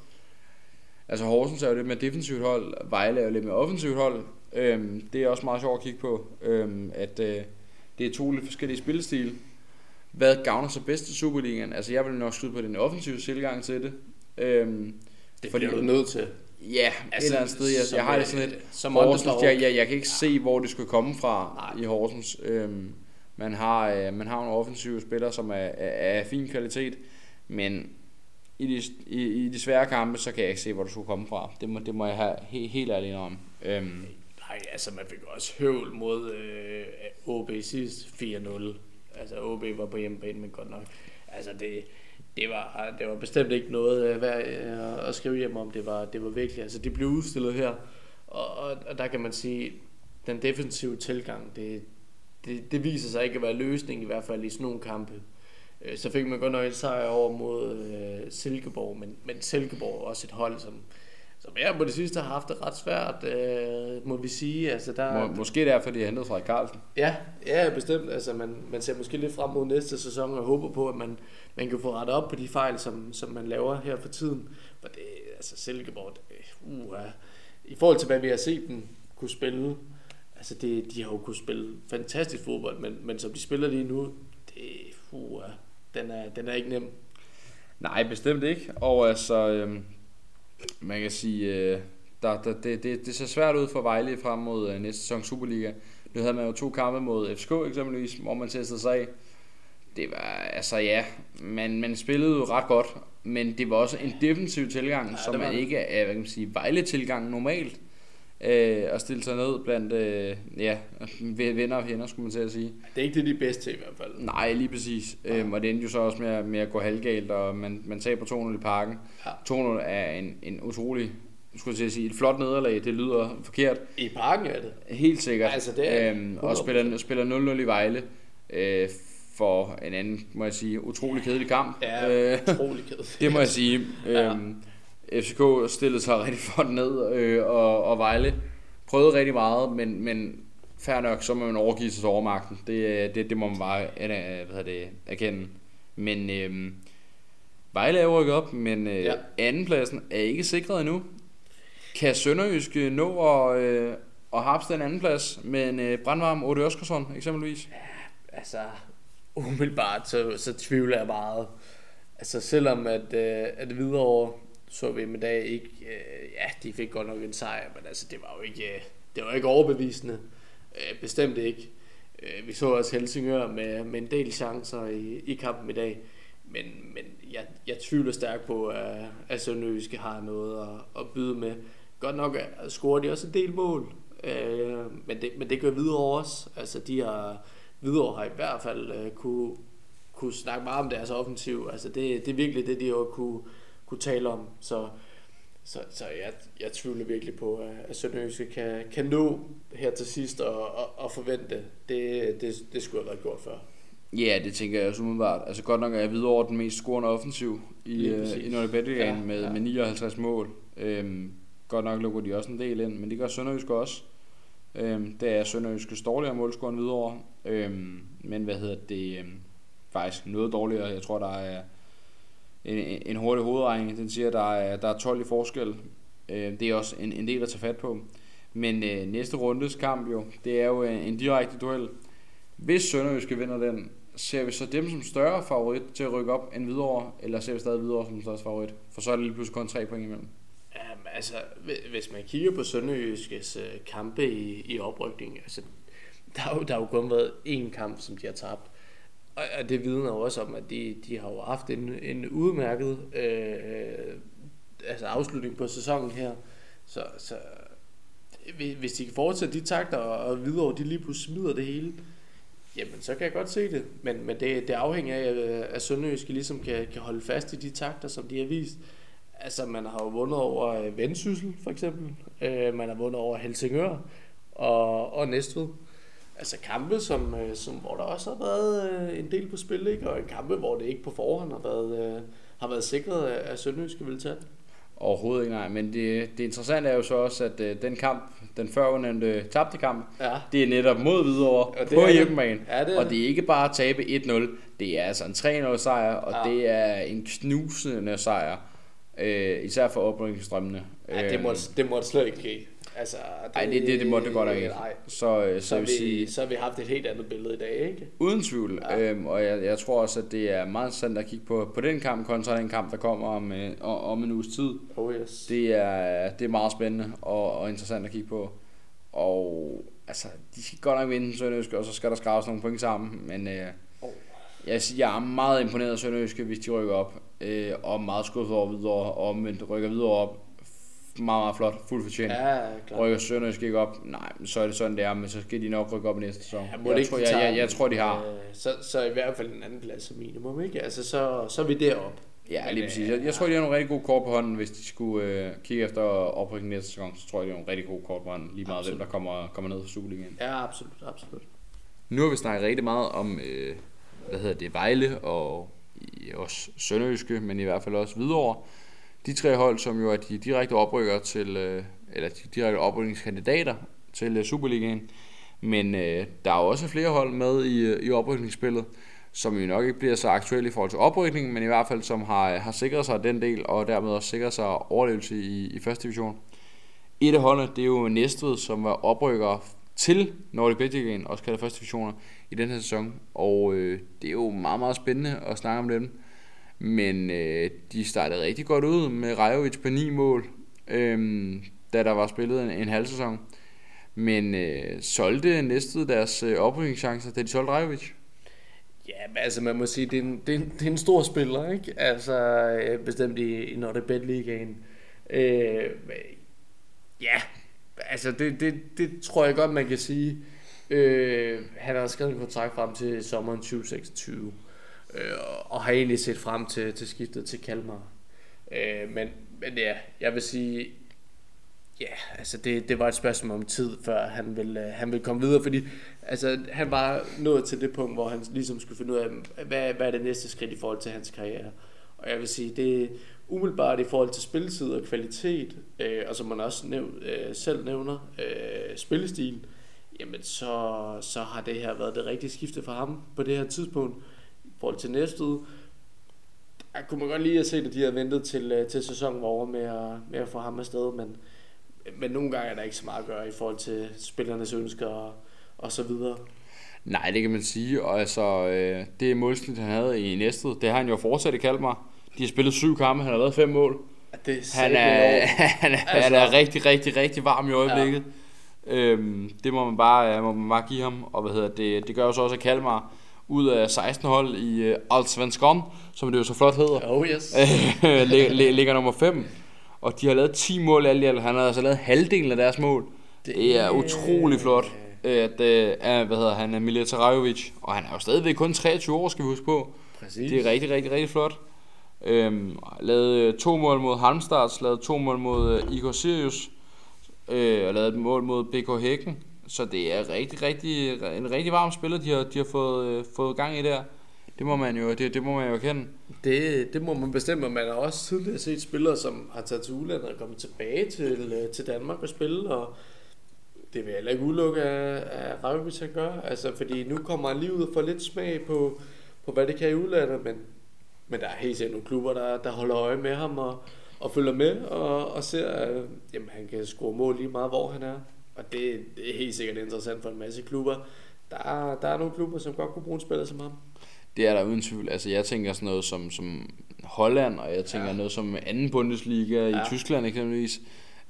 Altså Horsens er jo lidt mere defensivt hold, Vejle er jo lidt mere offensivt hold. Øhm, det er også meget sjovt at kigge på, øhm, at øh, det er to lidt forskellige spillestil. Hvad gavner så bedst til Superligaen? Altså jeg vil nok skyde på den offensive tilgang til det. Øhm, det Fordi- bliver du nødt til. ja, altså, et eller andet sted. Jeg, som, jeg har det øh, sådan lidt, Som Horsens, jeg, jeg, jeg kan ikke se, hvor det skulle komme fra Nej. i Horsens. Øhm, man, har, øh, man har nogle offensive spillere, som er, er, er fin kvalitet, men i de, i, i de svære kampe, så kan jeg ikke se, hvor det skulle komme fra. Det må, det må jeg have he, helt ærligt om. Øhm, Nej, altså man fik også høvl mod øh, OB sidst 4-0. Altså OB var på hjemmebane, men godt nok. Altså det, det var, det var bestemt ikke noget øh, værd øh, at skrive hjem om. Det var, det var virkelig, altså det blev udstillet her. Og, og, og der kan man sige, den defensive tilgang, det, det, det viser sig ikke at være løsning, i hvert fald i sådan nogle kampe. Øh, så fik man godt nok en sejr over mod øh, Silkeborg, men, men Silkeborg er også et hold, som, som jeg på det sidste har haft det ret svært, øh, må vi sige. Altså, der, må, måske derfor, de har hentet Frederik Carlsen. Ja, ja, bestemt. Altså, man, man ser måske lidt frem mod næste sæson og håber på, at man, man kan få rettet op på de fejl, som, som man laver her for tiden. For det, altså Silkeborg, det, uh, i forhold til, hvad vi har set dem kunne spille, altså det, de har jo kunne spille fantastisk fodbold, men, men som de spiller lige nu, det, uh, den, er, den er ikke nem. Nej, bestemt ikke. Og altså, øhm, man kan sige, øh, der, der, det, det, det ser svært ud for Vejle frem mod øh, næste sæson Superliga. Nu havde man jo to kampe mod FCK eksempelvis, hvor man testede sig af. Det var, altså ja, man, man spillede jo ret godt, men det var også en defensiv tilgang, Ja, som man det. ikke er, hvad kan man sige, Vejle-tilgang normalt. Øh, at stille sig ned blandt, øh, ja, venner og fjender, skulle man til at sige. Det er ikke det, de er bedst til i hvert fald. Nej, lige præcis. Øhm, og det endte jo så også med, at- med at gå halvgalt, og man, man taber 2-0 i parken. Ja. 2-0 er en, en utrolig, skulle jeg sige, et flot nederlag. Det lyder forkert. I parken er det. Helt sikkert. Altså, det er øhm, og 100%. spiller, spiller 0-0 i Vejle. Øh, for en anden, må jeg sige, utrolig kedelig kamp. Ja, Øh, utrolig ked. [laughs] det må jeg sige. Ja. FCK stillede sig [laughs] rigtig flot ned, øh, og, og Vejle prøvede rigtig meget, men, men fair nok, så må man overgive sig overmagten. Det, øh, det, det må man bare øh, hvad hedder det, erkende. Men øh, Vejle er rykket op, men øh, Ja. ja. andenpladsen er ikke sikret endnu. Kan Sønderjysk øh, nå at, øh, at hapse den anden plads med en øh, brandvarm Ode Oskarsson eksempelvis? Altså, umiddelbart, så, så tvivler jeg meget. Altså, selvom at, øh, at Hvidovre så vi med dag ikke, øh, ja, de fik godt nok en sejr, men altså, det var jo ikke, øh, det var ikke overbevisende. Øh, bestemt ikke. Øh, vi så også Helsingør med, med en del chancer i, i kampen i dag. Men, men jeg, jeg tvivler stærkt på, at, at Sønderjyske har noget at, at byde med. Godt nok øh, scorer de også en del mål, øh, men, det, men det gør Hvidovre også. Altså, de har, Hvidovre har i hvert fald øh, kunne, kunne snakke meget om deres offensiv. Altså, det, det er virkelig det, de har kunne, kunne tale om. Så, så, så jeg, jeg tvivler virkelig på, at Sønderjyske kan, kan nå her til sidst og, og, og forvente. Det, det, det skulle have været gjort før. Ja, det tænker jeg også umiddelbart. Altså godt nok er jeg over den mest scorende offensiv i, uh, i Nordic ja, med, ja. med 59 mål. Øhm, godt nok lukker de også en del ind, men det gør Sønderjysk også. Øhm, det er Sønderjyskes dårligere målscoren videre. Øhm, men hvad hedder det? Øhm, faktisk noget dårligere. Jeg tror, der er en, en hurtig hovedregning. Den siger, at der er, der er 12 i forskel. Øh, det er også en, en del at tage fat på. Men øh, næste rundes kamp jo, det er jo en direkte duel. Hvis Sønderjyske vinder den, ser vi så dem som større favorit til at rykke op end videre, eller ser vi stadig videre som største favorit? For så er det lige pludselig kun tre point imellem. Um, altså, hvis man kigger på Sønderjyskes uh, kampe i, i oprykning, altså, der har, jo, der har jo kun været én kamp, som de har tabt. Og, det vidner jo også om, at de, de har jo haft en, en udmærket øh, altså afslutning på sæsonen her. Så, så hvis de kan fortsætte de takter, og videre de lige pludselig smider det hele, Jamen, så kan jeg godt se det. Men, men det, det afhænger af, øh, at Sønderjyske ligesom kan, kan holde fast i de takter, som de har vist. Altså, man har jo vundet over øh, Vendsyssel, for eksempel. Øh, man har vundet over Helsingør og, og Næstved. Altså kampe, som, øh, som, hvor der også har været en del på spil, ikke? og en kampe, hvor det ikke på forhånd har været, har været sikret, at Sønderjyske vil tage Overhovedet ikke, nej. Men det, det interessante er jo så også, at uh, den kamp, den førnævnte tabte kamp, ja. det er netop mod Hvidovre på hjemmebane. Ja, det og det er ikke bare at tabe 1-0, det er altså en 3-0 sejr, og ja. det er en knusende sejr. Uh, især for oprykningsstrømmene. Ja, det må, øhm. det må slet ikke ske. Altså, det, Ej, det, det, det måtte det godt ikke. Nej. Så, øh, så, så, vi, sige, så har vi haft et helt andet billede i dag, ikke? Uden tvivl. Ja. Øhm, og jeg, jeg tror også, at det er meget interessant at kigge på, på den kamp, kontra den kamp, der kommer om, øh, om en uges tid. Oh yes. Det er, det er meget spændende og, og interessant at kigge på. Og altså, de skal godt nok vinde Sønderjyske, og så skal der skraves nogle point sammen. Men øh, oh. jeg, jeg er meget imponeret af Sønderjyske, hvis de rykker op. Øh, og meget skuffet over videre, og omvendt rykker videre op meget, meget flot, fuldt fortjent. Ja, klart. Rykker Sønderjysk ikke op, nej, så er det sådan, det er, men så skal de nok rykke op i næste sæson. Ja, jeg, tror, jeg, jeg, jeg, tror, de har. Øh, så, så i hvert fald en anden plads som minimum, ikke? Altså, så, så er vi deroppe. Ja, lige præcis. Jeg, jeg tror, de har nogle rigtig gode kort på hånden, hvis de skulle øh, kigge efter oprykning næste sæson, så tror jeg, de har nogle rigtig gode kort på hånden, lige meget absolut. hvem, der kommer, kommer ned fra Superligaen. Ja, absolut, absolut. Nu har vi snakket rigtig meget om, øh, hvad hedder det, Vejle og også Sønderjyske, men i hvert fald også Hvidovre de tre hold, som jo er de direkte oprykker til, øh, eller de direkte oprykningskandidater til øh, Superligaen. Men øh, der er også flere hold med i, øh, i oprykningsspillet, som jo nok ikke bliver så aktuelle i forhold til oprykningen, men i hvert fald som har, øh, har sikret sig den del, og dermed også sikret sig overlevelse i, i første division. Et af holdene, det er jo Næstved, som var oprykker til Nordic Bet Ligaen, også kaldet første divisioner, i den her sæson. Og øh, det er jo meget, meget spændende at snakke om dem. Men øh, de startede rigtig godt ud med Rajovic på 9 mål, øh, da der var spillet en, en halv sæson. Men øh, solgte næstet deres øh, oprykningschancer, da de solgte Rajovic? Ja, altså man må sige, det er en, det er en, det er en stor spiller, ikke? Altså øh, bestemt i, i Nordic Bet Ligaen. Øh, ja, altså det, det, det tror jeg godt, man kan sige. Øh, han har skrevet en kontrakt frem til sommeren 2026 øh, og har egentlig set frem til, til skiftet til Kalmar. Øh, men, men ja, jeg vil sige, ja, altså det, det var et spørgsmål om tid, før han ville, øh, han ville komme videre, fordi altså, han var nået til det punkt, hvor han ligesom skulle finde ud af, hvad, hvad er det næste skridt i forhold til hans karriere. Og jeg vil sige, det er umiddelbart i forhold til spilletid og kvalitet, øh, og som man også næv, øh, selv nævner, øh, spillestil, jamen så, så har det her været det rigtige skifte for ham på det her tidspunkt forhold til næste uge. Jeg kunne man godt lige have set, at de havde ventet til, øh, til sæsonen var over med at, med at få ham afsted, men, men nogle gange er der ikke så meget at gøre i forhold til spillernes ønsker og, og så videre. Nej, det kan man sige, og altså, øh, det målsnit, han havde i næste, det har han jo fortsat i Kalmar. De har spillet syv kampe, han har været fem mål. Det er [laughs] han, er, han, er, altså, han er rigtig, rigtig, rigtig varm i øjeblikket. Ja. Øhm, det må man, bare, må man bare give ham, og hvad hedder det, det gør jo så også, at Kalmar ud af 16 hold i uh, Allsvenskan, som det jo så flot hedder. Oh yes. [laughs] ligger nummer 5. Og de har lavet 10 mål alt i alt. Han har altså lavet halvdelen af deres mål. Det, det er utrolig flot. At, uh, hvad hedder han, Milja Tarajovic. Og han er jo stadigvæk kun 23 år, skal vi huske på. Præcis. Det er rigtig, rigtig, rigtig flot. Øhm, lavede to mål mod Halmstads, lavede to mål mod uh, Igor Sirius, øh, og lavede et mål mod BK Hækken. Så det er rigtig, rigtig, en rigtig varm spiller, de har, de har fået, øh, fået gang i der. Det må man jo, det, det må man jo kende. Det, det må man bestemme, man har også tidligere set spillere, som har taget til udlandet og kommet tilbage til, øh, til Danmark og spille, og det vil jeg heller ikke udelukke, at, at Rakovic han gør. Altså, fordi nu kommer han lige ud og får lidt smag på, på hvad det kan i udlandet, men, men der er helt sikkert nogle klubber, der, der holder øje med ham og, og følger med og, og ser, at jamen, han kan score mål lige meget, hvor han er. Og det, det er helt sikkert interessant for en masse klubber. Der er, der er nogle klubber, som godt kunne bruge en spiller som ham. Det er der uden tvivl. Altså, jeg tænker sådan noget som, som Holland, og jeg tænker ja. noget som anden Bundesliga ja. i Tyskland eksempelvis.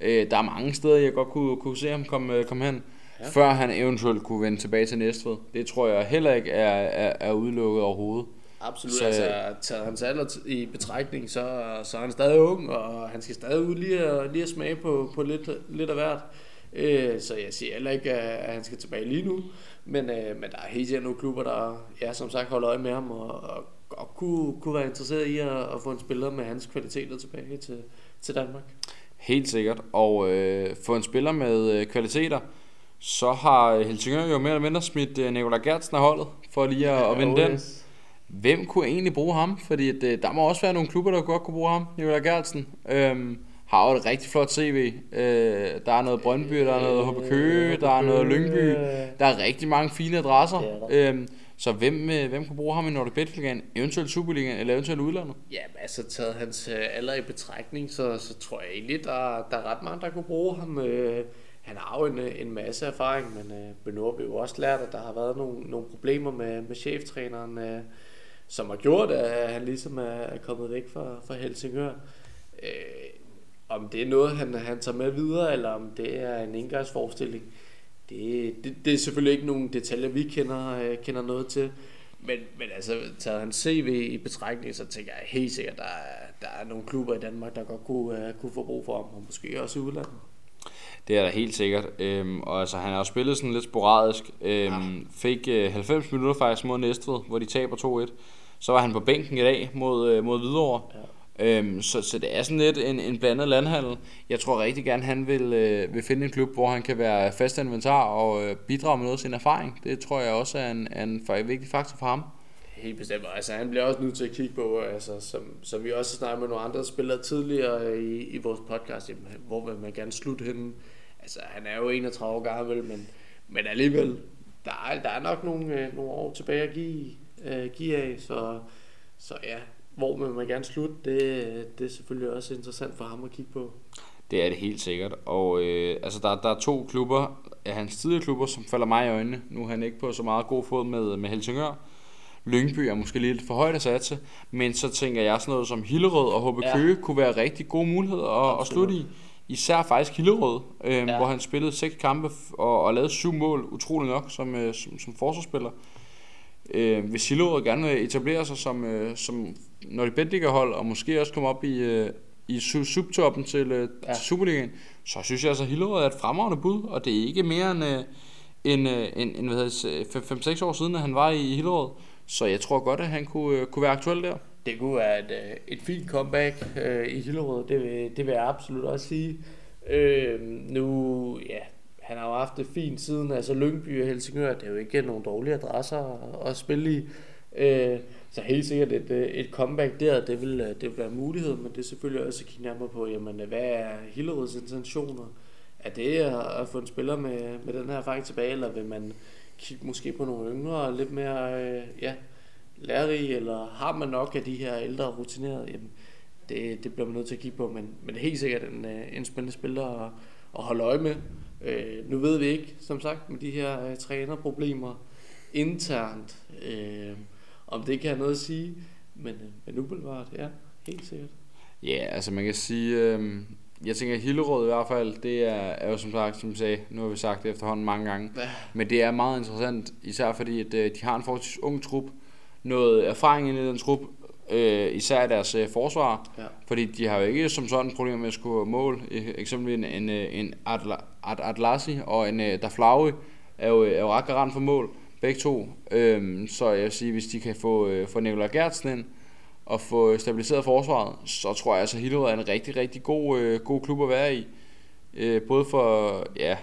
Øh, der er mange steder, jeg godt kunne, kunne se ham komme, øh, komme hen, ja. før han eventuelt kunne vende tilbage til Næstved. Det tror jeg heller ikke er, er, er udelukket overhovedet. Absolut, så, altså taget hans alder i betragtning, så, så er han stadig ung, og han skal stadig ud lige at, lige at smage på, på lidt, lidt af hvert. Øh, så jeg siger heller ikke, at han skal tilbage lige nu. Men, øh, men der er helt sikkert nogle klubber, der ja, som sagt holder øje med ham, og, og, og kunne, kunne være interesseret i at, at få en spiller med hans kvaliteter tilbage til, til Danmark. Helt sikkert. Og øh, få en spiller med øh, kvaliteter, så har Helsingør jo mere eller mindre smidt øh, Nikolaj Gertsen af holdet, for lige at, ja, at vinde den. Hvem kunne egentlig bruge ham? Fordi at, øh, der må også være nogle klubber, der godt kunne bruge ham, Nikolaj Gertsen. Øhm, har jo et rigtig flot CV. Øh, der er noget Brøndby, der er noget HB Køge, der er noget Lyngby. Der er rigtig mange fine adresser. Øh, så hvem, øh, hvem kunne bruge ham i Nordic Bet Ligaen, eventuelt Superligaen eller eventuelt udlandet? Ja, altså taget hans øh, alder i betragtning, så, så tror jeg egentlig, der, der er ret mange, der kunne bruge ham. Øh, han har jo en, en masse erfaring, men øh, har jo også lært, at der har været nogle, nogle problemer med, med cheftræneren, øh, som har gjort, at han ligesom er, er kommet væk fra, fra Helsingør. Øh, om det er noget, han, han tager med videre, eller om det er en indgangsforestilling, det, det, det er selvfølgelig ikke nogen detaljer, vi kender, øh, kender noget til. Men, men altså, tager han CV i betragtning, så tænker jeg helt sikkert, der er, der er nogle klubber i Danmark, der godt kunne, uh, kunne få brug for ham, og måske også i udlandet. Det er der helt sikkert. Øhm, og altså, han har spillet sådan lidt sporadisk. Øhm, ja. Fik øh, 90 minutter faktisk mod Næstved, hvor de taber 2-1. Så var han på bænken i dag mod, øh, mod Hvidovre. Ja. Øhm, så, så det er sådan lidt en, en blandet landhandel. Jeg tror rigtig gerne, han vil, øh, vil finde en klub, hvor han kan være fast inventar og øh, bidrage med noget af sin erfaring. Det tror jeg også er en, en, en vigtig faktor for ham. Helt bestemt. Altså, han bliver også nødt til at kigge på, altså, som, som vi også snakket med nogle andre spillere tidligere i, i vores podcast, jamen, hvor vil man gerne slutte henne. Altså, han er jo 31 år gammel, men, men alligevel, der er, der er nok nogle, øh, nogle år tilbage at give, øh, give af, så, så ja, hvor vil man gerne slutte, det, det er selvfølgelig også interessant for ham at kigge på. Det er det helt sikkert. Og øh, altså der, der er to klubber, af hans tidligere klubber, som falder mig i øjnene. Nu er han ikke på så meget god fod med, med Helsingør. Lyngby er måske lidt for højt at satse, men så tænker jeg sådan noget som Hillerød og HB Køge ja. kunne være rigtig gode muligheder at, at slutte i. Især faktisk Hillerød, øh, ja. hvor han spillede seks kampe og, og lavede syv mål, utrolig nok, som, øh, som, som forsvarsspiller. Øh, hvis Hillerød gerne vil etablere sig som, øh, som når de Bundesliga hold og måske også komme op i, øh, i subtoppen til, øh, ja. til Superligaen, så synes jeg altså, at Hillerød er et fremragende bud, og det er ikke mere end, øh, end, øh, end, end 5-6 år siden, at han var i Hillerød. Så jeg tror godt, at han kunne, øh, kunne være aktuel der. Det kunne være et, øh, et fint comeback øh, i Hillerød, det vil, det vil jeg absolut også sige. Øh, nu, ja, han har jo haft det fint siden, altså Lyngby og Helsingør, det er jo ikke nogen dårlige adresser at, at spille i. Øh, så helt sikkert et, øh, et comeback der, det vil, øh, det vil være en mulighed, men det er selvfølgelig også at kigge nærmere på, jamen, øh, hvad er Hillerøds intentioner? Er det at få en spiller med, med den her erfaring tilbage, eller vil man kigge måske på nogle yngre, lidt mere øh, ja, lærerige, eller har man nok af de her ældre rutinerede? Jamen, det, det bliver man nødt til at kigge på, men, men det er helt sikkert en, en spændende spiller at, at holde øje med. Øh, nu ved vi ikke, som sagt, med de her øh, trænerproblemer internt, øh, om det kan have noget at sige, men, øh, men umiddelbart, ja, helt sikkert. Ja, yeah, altså man kan sige, øh, jeg tænker Hillerød i hvert fald, det er, er jo som sagt, som jeg sagde, nu har vi sagt det efterhånden mange gange, ja. men det er meget interessant, især fordi at, øh, de har en forholdsvis ung trup, noget erfaring i den trup, øh, især deres øh, forsvar, ja. fordi de har jo ikke som sådan problemer med at score mål, eksempelvis en, en, øh, en Adla, Ad, Adlasi og en uh, Daflaui er jo, er jo ret garant for mål, begge to. Øhm, så jeg vil sige, hvis de kan få, øh, få Nikolaj Gertsen ind, og få stabiliseret forsvaret, så tror jeg altså, at Hillerød er en rigtig, rigtig god, øh, god klub at være i. Øh, både for, ja,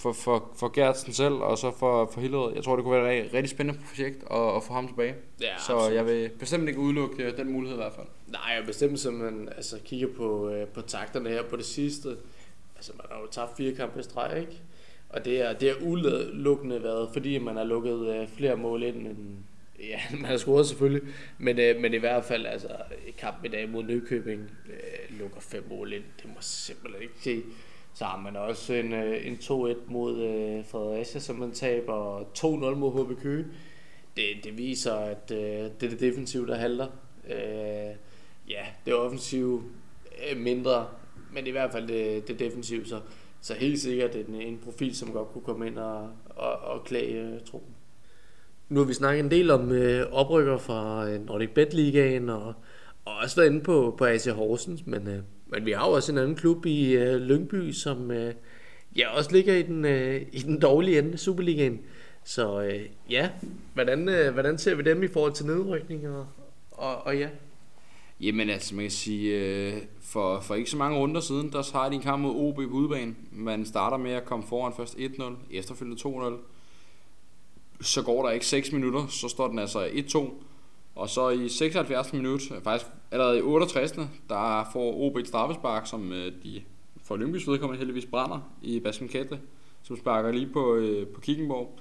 for, for, for Gertsen selv, og så for, for Hillerød. Jeg tror, det kunne være et rigtig spændende projekt at, at få ham tilbage. Ja, så absolut. jeg vil bestemt ikke udelukke øh, den mulighed i hvert fald. Nej, jeg bestemt, man altså, kigger på, øh, på takterne her på det sidste. Altså, man har jo tabt fire kampe i streg, ikke? Og det er, det er udelukkende været, fordi man har lukket øh, flere mål ind, end ja, [laughs] man har scoret selvfølgelig. Men, øh, men i hvert fald, altså, i kampen i dag mod Nykøbing, øh, lukker fem mål ind. Det må simpelthen ikke se. Så har man også en, øh, en 2-1 mod øh, Fredericia, som man taber 2-0 mod HB Køge. Det, det viser, at øh, det er det defensive, der halter. Øh, ja, det er øh, mindre, men i hvert fald det, det defensive, så, så helt sikkert en, en profil, som godt kunne komme ind og, og, og klage øh, truppen. Nu har vi snakket en del om øh, oprykker fra øh, Nordic Bet Ligaen og, og også været inde på, på AC Horsens, men, øh, men vi har jo også en anden klub i øh, Lyngby, som øh, ja, også ligger i den, øh, i den dårlige ende af Superligaen. Så øh, ja, hvordan, øh, hvordan ser vi dem i forhold til nedrykning og, og, og ja? Jamen altså, man kan sige, øh, for, for ikke så mange runder siden, der har de en kamp mod OB på udebane. Man starter med at komme foran først 1-0, efterfølgende 2-0. Så går der ikke 6 minutter, så står den altså 1-2. Og så i 76 minut, øh, faktisk allerede i 68. der får OB et straffespark, som øh, de for Olympisk vedkommende heldigvis brænder i Basim Kette, som sparker lige på, øh, på Kickenborg.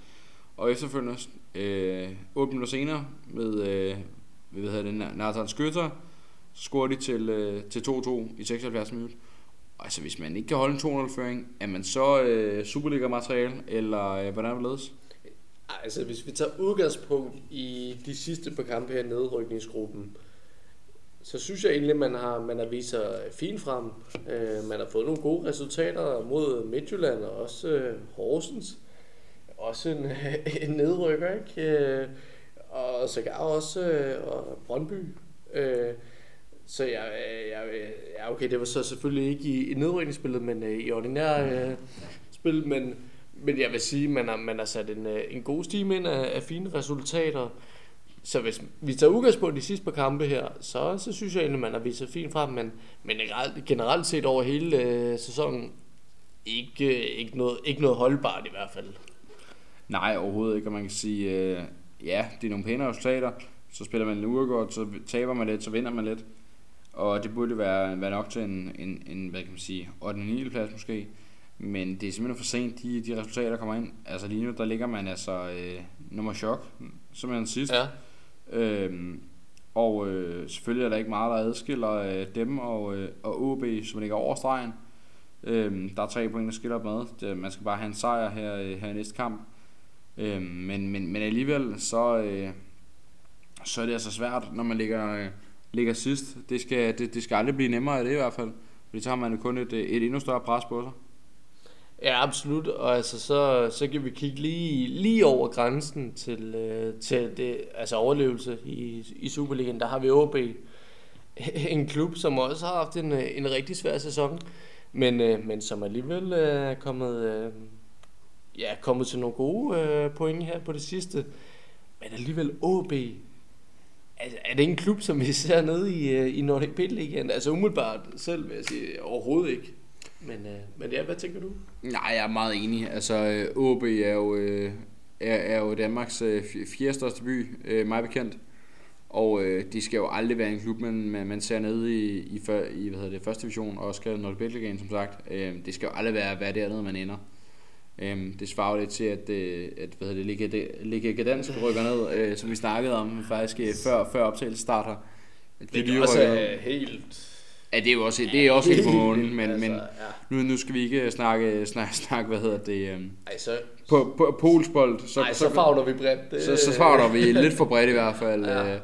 Og efterfølgende, øh, 8 minutter senere, med, øh, hvad hedder det, Nathan Skytter, så scorer de til, øh, til 2-2 i 76 minutter. Altså, hvis man ikke kan holde en 2-0-føring, er man så øh, Superliga-materiale, eller øh, hvordan er det ledes? Altså, hvis vi tager udgangspunkt i de sidste par kampe her i nedrykningsgruppen, så synes jeg egentlig, man har, man har vist sig fint frem. Øh, man har fået nogle gode resultater mod Midtjylland og også øh, Horsens. Også en, [laughs] en nedrykker, ikke? Øh, og sågar også øh, og Brøndby. Øh, så jeg, jeg, ja, okay, det var så selvfølgelig ikke i, i nedrykningsspillet, men øh, i ordinær øh, spil, men men jeg vil sige, at man har, man har sat en, øh, en god stime ind af, af fine resultater. Så hvis vi tager udgangspunkt i de sidste par kampe her, så, så synes jeg egentlig, at man har vist sig fint frem. Men, men generelt set over hele øh, sæsonen, ikke, øh, ikke, noget, ikke noget holdbart i hvert fald. Nej, overhovedet ikke. Og man kan sige, øh, ja, det er nogle pæne resultater. Så spiller man en godt, så taber man lidt, så vinder man lidt. Og det burde være, være nok til en, en, en hvad kan man sige, 8. 9. plads måske. Men det er simpelthen for sent, de, de resultater, der kommer ind. Altså lige nu, der ligger man altså øh, nummer chok, simpelthen sidst. Ja. Øhm, og øh, selvfølgelig er der ikke meget, der adskiller øh, dem og, øh, og OB, som ligger over stregen. Øhm, der er tre point, der skiller med. Det, man skal bare have en sejr her, øh, her i næste kamp. Øhm, men, men, men alligevel, så, øh, så er det altså svært, når man ligger, øh, ligger sidst. Det skal, det, det skal aldrig blive nemmere af det i hvert fald. Fordi så har man jo kun et, et endnu større pres på sig. Ja, absolut. Og altså, så, så kan vi kigge lige, lige over grænsen til, øh, til det, altså overlevelse i, i Superligaen. Der har vi OB, [laughs] en klub, som også har haft en, en rigtig svær sæson, men, øh, men som alligevel øh, er kommet, øh, ja, kommet til nogle gode øh, point her på det sidste. Men alligevel OB, altså, er det en klub, som vi ser nede i, øh, i Nordic Pit League? Altså umiddelbart selv vil jeg sige, overhovedet ikke. Men, øh, men ja, hvad tænker du? Nej, jeg er meget enig. Altså, OB er jo, øh, er, er jo Danmarks øh, fjerde største by, øh, meget bekendt. Og øh, de skal jo aldrig være en klub, man, man, man ser nede i, i, for, i hvad hedder det, første division, og også kaldet Nordic Ligaen, som sagt. Øh, det skal jo aldrig være, være dernede, man ender. Øh, det svarer jo lidt til, at, øh, at hvad hedder det, Liga Gdansk rykker ned, øh, som vi snakkede om faktisk øh, før, før optagelsen starter. Det, det er også helt Ja, det er jo også, det er også helt på månen, men, altså, men ja. nu, nu skal vi ikke snakke, snakke, snakke hvad hedder det, um, Ej, så, på, på, polsbold. Så, Ej, så, så fagner vi bredt. Så, så fagner vi [laughs] lidt for bredt i hvert fald. ja, øh, ja.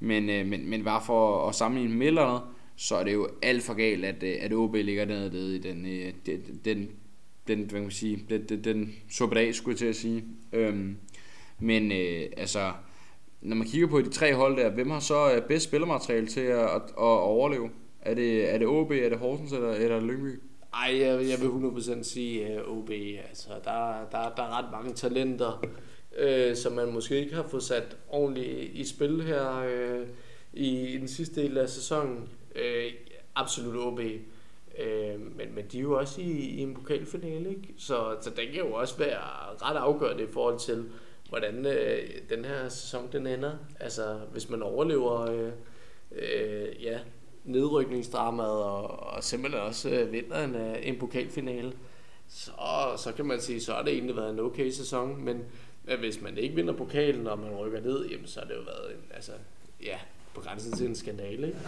Men, øh, men, men bare for at sammenligne med eller så er det jo alt for galt, at, øh, at OB ligger dernede i den, den, den, den, hvad kan man sige, den, den, den suppedag, skulle jeg til at sige. Øhm, men øh, altså, når man kigger på de tre hold der, hvem har så bedst spillermateriale til at, at, at overleve? Er det, er det OB, er det Horsens eller, eller Lyngby? Ej, jeg, jeg vil 100% sige øh, uh, OB. Altså, der, der, der er ret mange talenter, øh, som man måske ikke har fået sat ordentligt i spil her, øh, i, i den sidste del af sæsonen. Øh, absolut OB. Øh, men, men de er jo også i, i en pokalfinale, ikke? Så, så den kan jo også være ret afgørende i forhold til, hvordan øh, den her sæson den ender. Altså, hvis man overlever øh, øh, ja, nedrykningsdramaet og, og simpelthen også øh, vinder en, øh, en pokalfinale, så, så kan man sige, så har det egentlig været en okay sæson, men øh, hvis man ikke vinder pokalen, og man rykker ned, jamen, så har det jo været en, altså, ja, på grænsen til en skandale, ikke?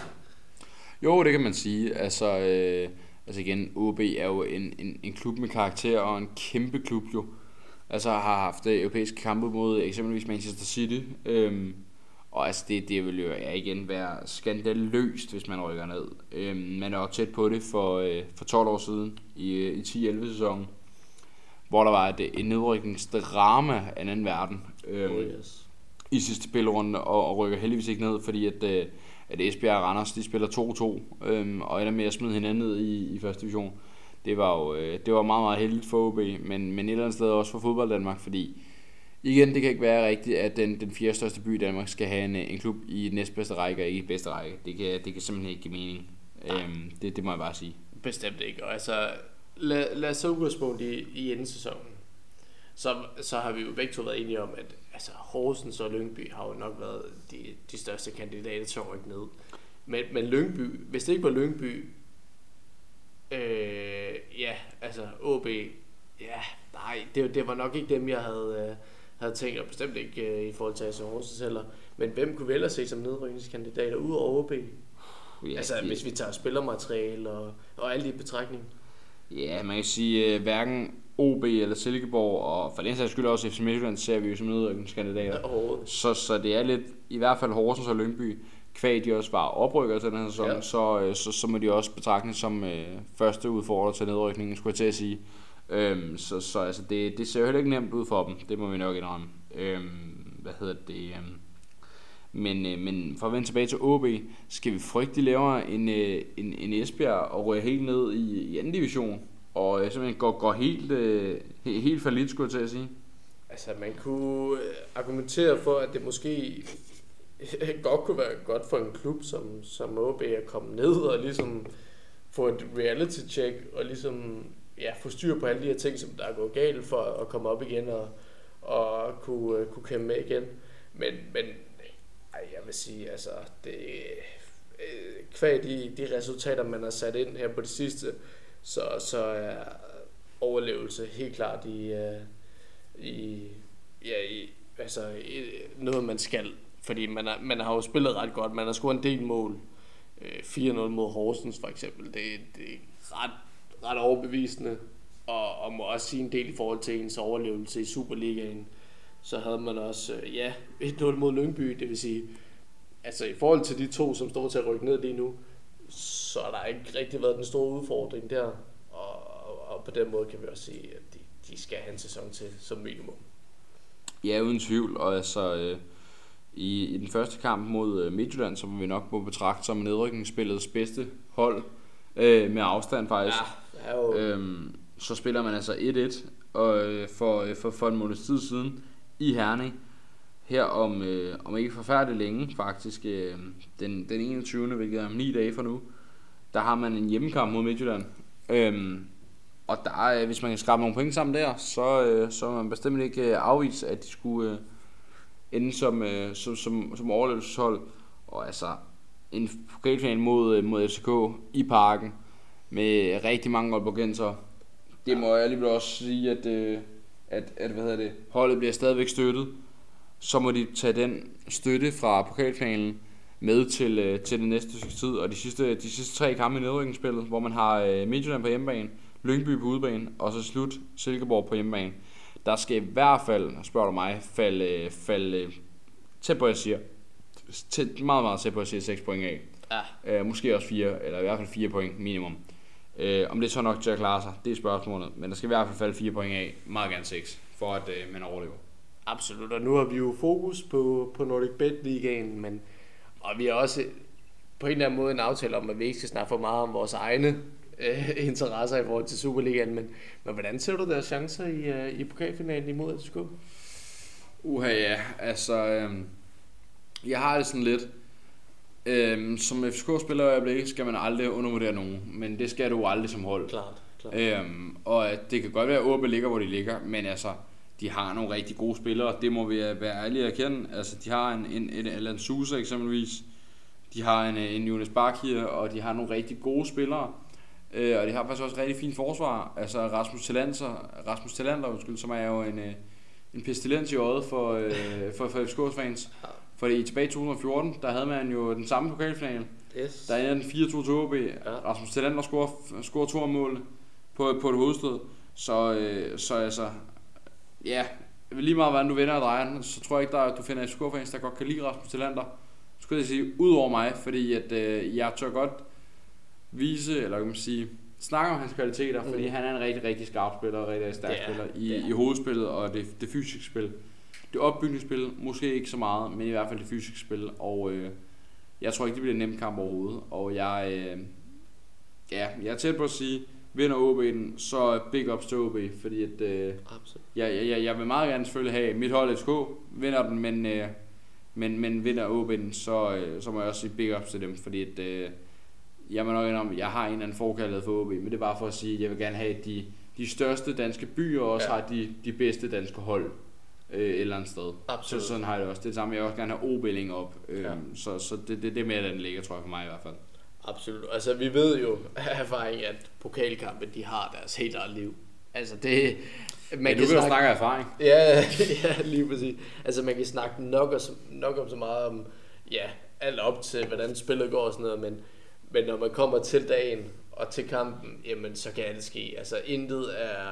Jo, det kan man sige. Altså, øh, altså igen, OB er jo en, en, en klub med karakter og en kæmpe klub jo. Altså har haft øh, europæiske kampe mod eksempelvis Manchester City. Øh, og altså det, det vil jo ja, igen være skandaløst, hvis man rykker ned. Øhm, man er også tæt på det for, øh, for 12 år siden i, øh, i 10-11 sæsonen, hvor der var et, et nedrykningsdrama af en anden verden. Øhm, Oh, yes. i sidste spillerunde og, og rykker heldigvis ikke ned, fordi at, øh, at Esbjerg og Randers de spiller 2-2 øhm, og ender med at smide hinanden ned i, i første division. Det var jo øh, det var meget, meget heldigt for OB, men, men et eller andet sted også for fodbold Danmark, fordi igen, det kan ikke være rigtigt, at den, den fjerde største by i Danmark skal have en, en klub i næstbedste række og ikke i bedste række. Det kan, det kan simpelthen ikke give mening. Øhm, det, det må jeg bare sige. Bestemt ikke. Og altså, lad, lad os så udgangspunkt i, i enden sæsonen. Så, så har vi jo begge to været enige om, at altså, Horsens og Lyngby har jo nok været de, de største kandidater til at rykke ned. Men, men Lyngby, hvis det ikke var Lyngby, øh, ja, altså OB, ja, nej, det, det var nok ikke dem, jeg havde, øh, havde tænkt, og bestemt ikke øh, i forhold til AC Horsens heller. Men hvem kunne vi ellers se som nedrykningskandidater ud over OB? Ja, altså, det- hvis vi tager spillermateriale og, og alt i betragtning. Ja, man kan sige, øh, hverken OB eller Silkeborg, og for den sags skyld også FC Midtjylland, ser vi jo som nedrykningskandidater. Så, så det er lidt, i hvert fald Horsens og Lyngby, kvæg de også var oprykker til den her sæson, Ja. ja. så, øh, så, så må de også betragtes som øh, første udfordrer til nedrykningen, skulle jeg til at sige. Øhm, så så altså, det, det ser jo heller ikke nemt ud for dem, det må vi nok indrømme. Øhm, hvad hedder det? Øhm, men, øh, men for at vende tilbage til OB, skal vi frygte, de laver en, øh, en, en Esbjerg og ryger helt ned i, i anden division, og øh, simpelthen går, går helt, øh, helt for lidt, skulle jeg til at sige. Altså, man kunne øh, argumentere for, at det måske [laughs] godt kunne være godt for en klub som, som OB at komme ned og ligesom få et reality check og ligesom ja, få styr på alle de her ting, som der er gået galt for at komme op igen og, og kunne, øh, kunne kæmpe med igen. Men, men ej, jeg vil sige, altså, det, øh, kvæg de, de resultater, man har sat ind her på det sidste, så, så er overlevelse helt klart i, øh, i, ja, i altså, i, noget, man skal. Fordi man, er, man har jo spillet ret godt. Man har scoret en del mål. Øh, 4-0 mod Horsens for eksempel. Det, det er ret, ret overbevisende. Og, og må også sige en del i forhold til ens overlevelse i Superligaen. Så havde man også, øh, ja, 1-0 mod Lyngby. Det vil sige, altså i forhold til de to, som står til at rykke ned lige nu, så har der ikke rigtig været den store udfordring der. Og, og, og på den måde kan vi også sige, at de, de skal have en sæson til som minimum. Ja, uden tvivl. Og altså, øh, i, i den første kamp mod øh, Midtjylland, som vi nok må betragte som nedrykningsspillets bedste hold, øh, med afstand faktisk, jo, øh. øhm, så spiller man altså 1-1 og, øh, for, øh, for, for en måneds tid siden i Herning. Her om, øh, om ikke forfærdeligt længe, faktisk øh, den, den 21. hvilket er om 9 dage fra nu, der har man en hjemmekamp mod Midtjylland. Øhm, og der, øh, hvis man kan skrabe nogle point sammen der, så, øh, så er man bestemt ikke øh, afvist, at de skulle øh, ende som, øh, som, som, som overlevelseshold. Og altså, en pokalfinal mod, øh, mod FCK i parken, med rigtig mange Aalborgenser. Det må jeg alligevel også sige, at, øh, at, at hvad hedder det, holdet bliver stadigvæk støttet. Så må de tage den støtte fra pokalfinalen med til, øh, til den næste stykke tid. Og de sidste, de sidste tre kampe i nedrykningsspillet, hvor man har øh, Midtjylland på hjemmebane, Lyngby på udebane, og så slut Silkeborg på hjemmebane. Der skal i hvert fald, spørger du mig, falde, falde tæt på, jeg siger, tæt, meget, meget tæt på, at jeg siger 6 point af. ja, Øh, måske også 4, eller i hvert fald 4 point minimum. Øh, om det er så nok til at klare sig, det er spørgsmålet. Men der skal i hvert fald falde 4 point af, meget gerne 6, for at øh, man overlever. absolut. Og nu har vi jo fokus på, på Nordic Bet Ligaen, men og vi har også på en eller anden måde en aftale om, at vi ikke skal snakke for meget om vores egne øh, interesser i forhold til Superligaen, men, men hvordan ser du deres chancer i, øh, i pokalfinalen imod FCK? Uha ja, altså, øh, jeg har det sådan lidt, Øhm, som FCK-spiller i øjeblikket skal man aldrig undervurdere nogen, men det skal du aldrig som hold. Klart, klart. Øhm, og at det kan godt være, at OB ligger, hvor de ligger, men altså, de har nogle rigtig gode spillere, det må vi være ærlige at kende. Altså, de har en, en, en Alan Sousa eksempelvis, de har en, en Jonas Bakir, og de har nogle rigtig gode spillere. Øh, og de har faktisk også rigtig fint forsvar. Altså Rasmus Talander, Rasmus Talander undskyld, som er jo en, øh, en pestilens i øjet for, øh, for, for FCK's fans. Fordi tilbage i 2014, der havde man jo den samme pokalfinale. Yes. Der er den 4-2 til OB. Ja. Rasmus Talander scorer, scorer to mål på, på et hovedstød. Så, øh, så altså, ja, lige meget hvordan du vender og drejer så tror jeg ikke, der, du finder FCK-fans, der godt kan lide Rasmus Talander. Skulle jeg sige, ud over mig, fordi at, øh, jeg tør godt vise, eller kan man sige, snakke om hans kvaliteter, fordi Mm. han er en rigtig, rigtig skarp spiller, og rigtig, stærk er- spiller i, i hovedspillet og det, det fysiske spil. Det opbygningsspil, måske ikke så meget, men i hvert fald det fysiske spil, og øh, jeg tror ikke, det bliver en nem kamp overhovedet, og jeg, øh, ja, jeg er tæt på at sige, vinder OB den, så big ups til OB, fordi at, øh, Absolut. jeg, jeg, jeg, vil meget gerne selvfølgelig have mit hold FCK vinder den, men, øh, men, men vinder OB den, så, øh, så må jeg også sige big ups til dem, fordi at, øh, jeg må nok indrømme, jeg har en eller anden forkaldet for OB, men det er bare for at sige, at jeg vil gerne have, at de, de største danske byer også ja. har de, de bedste danske hold øh, et eller andet sted. Absolut. Så sådan har jeg det også. Det er det samme, jeg vil også gerne have OB op. Øh, Ja. ja. Så, så det, det, det er mere, den ligger, tror jeg, for mig i hvert fald. Absolut. Altså, vi ved jo af erfaring, at pokalkampe, de har deres helt eget liv. Altså, det... Man Men du kan jo snakke af erfaring. Ja, [laughs] ja, lige præcis. Altså, man kan snakke nok, og, nok om så meget om, ja, alt op til, hvordan spillet går og sådan noget, men, men når man kommer til dagen og til kampen, jamen, så kan alt ske. Altså, intet er,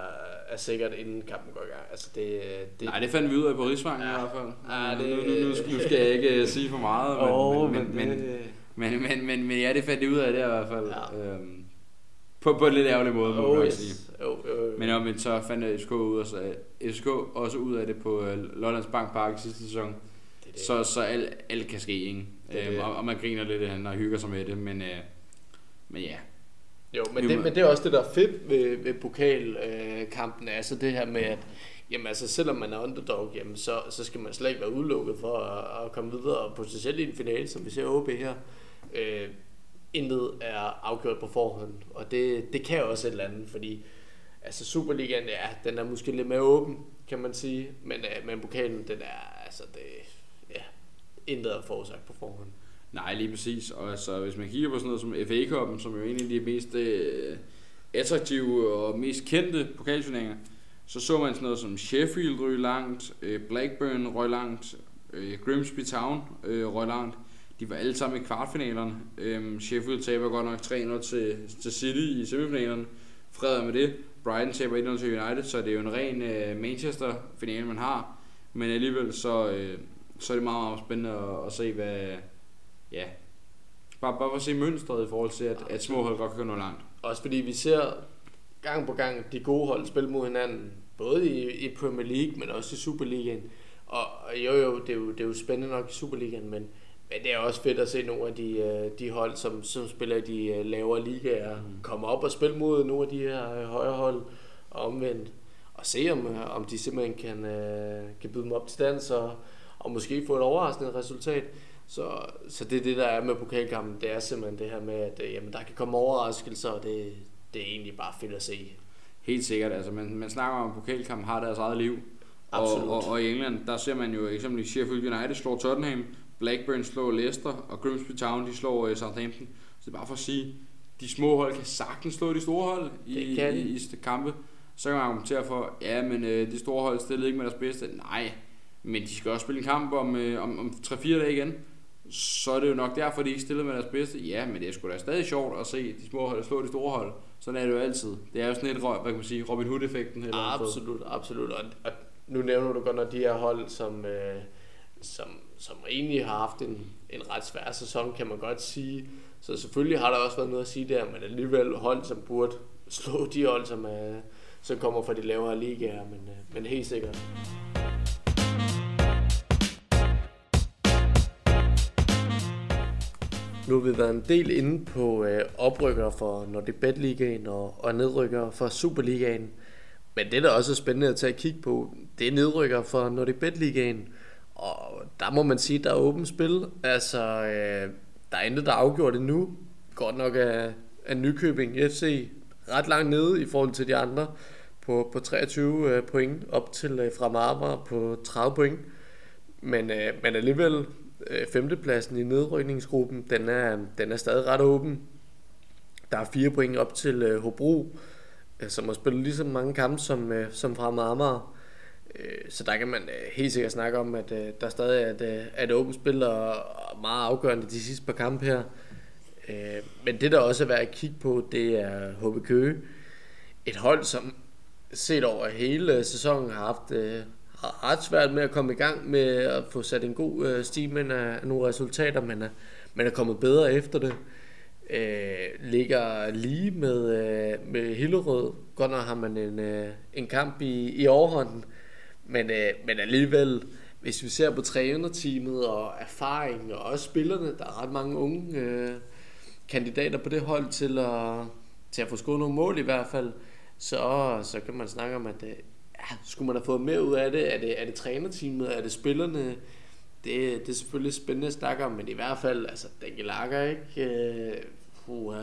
er sikkert, inden kampen går i gang. Altså, det... det Nej, det fandt vi ud af på Rigsvangen Ja. i hvert fald. Ja, det- nu, nu, nu, nu skal jeg ikke øh, sige for meget, men, Åh, men, men, men, det- men, men, men, men ja, det fandt de ud af det i hvert fald. Ja. Øhm, på, på en lidt ærgerlig måde, må Oh, man yes. sige. Jo, jo, jo. Men, ja, men så fandt FCK, ud af, FCK også ud af det på øh, Lollands Bank Park i sidste sæson. det, det. Så, så alt, alt kan ske, ikke? Det Øhm, det. og, og, man griner lidt af han og hygger sig med det, men, øh, men ja. Jo, men det, men- det er også det, der er fedt ved, ved pokalkampen, altså det her med, at jamen, altså, selvom man er underdog, jamen, så, så skal man slet ikke være udelukket for at, at komme videre, og potentielt i en finale, som vi ser OB her. Øh, intet er afgjort på forhånd, og det, det kan også et eller andet, fordi altså Superligaen, ja, den er måske lidt mere åben, kan man sige, men, øh, men pokalen, den er, altså, det, ja, intet er forudsagt på forhånd. Nej, lige præcis. Og altså, hvis man kigger på sådan noget som FA Cup'en, som jo er en af de mest øh, attraktive og mest kendte pokalturneringer, så så man sådan noget som Sheffield røg langt, øh, Blackburn røg langt, øh, Grimsby Town øh, røg langt. De var alle sammen i kvartfinalerne. Øh, Sheffield taber godt nok 3-0 til, til City i semifinalerne. Fred med det. Brighton taber 1-0 til United, så det er jo en ren øh, Manchester-finale, man har. Men alligevel så, øh, så er det meget, meget spændende at, at se, hvad, ja, bare, bare for at se mønstret i forhold til, at, at små hold godt kan nå langt. Også fordi vi ser gang på gang de gode hold spille mod hinanden, både i, i Premier League, men også i Superligaen. Og, og jo jo det, er jo, det er jo spændende nok i Superligaen, men, men det er også fedt at se nogle af de, øh, de hold, som, som spiller i de øh, lavere ligaer, Mm. komme op og spille mod nogle af de her øh, højere hold, og omvendt. Og se om, om de simpelthen kan, kan byde dem op til dans, og, og måske få et overraskende resultat. Så, så det er det, der er med pokalkampen. Det er simpelthen det her med, at øh, jamen, der kan komme overraskelser, og det, det er egentlig bare fedt at se. Helt sikkert, altså man, man snakker om, at pokalkampen har deres eget liv. Absolut. Og, og, og, i England, der ser man jo eksempelvis Sheffield United slår Tottenham, Blackburn slår Leicester, og Grimsby Town, de slår uh, Southampton. Så det er bare for at sige, de små hold kan sagtens slå de store hold i, kan de. i, i kampe. Så kan man argumentere for, ja, men øh, de store hold stillede ikke med deres bedste. Nej, men de skal også spille en kamp om, øh, om, om 3-4 dage igen. Så er det jo nok derfor, de ikke stillede med deres bedste. Ja, men det er sgu da stadig sjovt at se de små hold slå de store hold. Sådan er det jo altid. Det er jo sådan et, hvad kan man sige, Robin Hood-effekten. eller andet sted. Absolut, absolut. Og, og nu nævner du godt nok de her hold, som, øh, som, som egentlig har haft en, en ret svær sæson, kan man godt sige. Så selvfølgelig har der også været noget at sige der, men alligevel hold, som burde slå de hold, som, er, som kommer fra de lavere ligaer, men, øh, men helt sikkert. Nu har vi været en del inde på øh, oprykker for Nordic Bet Ligaen og, og nedrykker for Superligaen. Men det, der også er spændende at tage et kig på, det er nedrykker for Nordic Bet Ligaen. Og der må man sige, der er åbent spil. Altså, øh, der er intet, der afgjort endnu. Godt nok er, er Nykøbing FC ret langt nede i forhold til de andre på, på 23 øh, point op til øh, fra Marmar på 30 point. Men, øh, men alligevel øh, femtepladsen i nedrykningsgruppen, den er, den er stadig ret åben. Der er fire point op til øh, Hobro, øh, som har spillet lige så mange kampe som, øh, som fremad Amager. Øh, så der kan man øh, helt sikkert snakke om, at øh, der stadig er et, øh, er et åbent spil og, og meget afgørende de sidste par kampe her. Øh, men det der også er værd at kigge på, det er HB Køge. Et hold, som set over hele sæsonen har haft øh, har ret svært med at komme i gang med at få sat en god øh, stime af nogle resultater, men er, men er kommet bedre efter det. Øh, ligger lige med, øh, med Hillerød. Godt nok har man en, øh, en kamp i, i overhånden, men, øh, men alligevel, hvis vi ser på trænerteamet og erfaring, og også spillerne, der er ret mange unge øh, kandidater på det hold til at, til at få skudt nogle mål i hvert fald, så, så kan man snakke om, at øh, ja, skulle man have fået mere ud af det? Er det, er det trænerteamet? Er det spillerne? Det, det er selvfølgelig spændende at snakke om, men i hvert fald, altså, Daniel Lager, ikke? Øh, uh,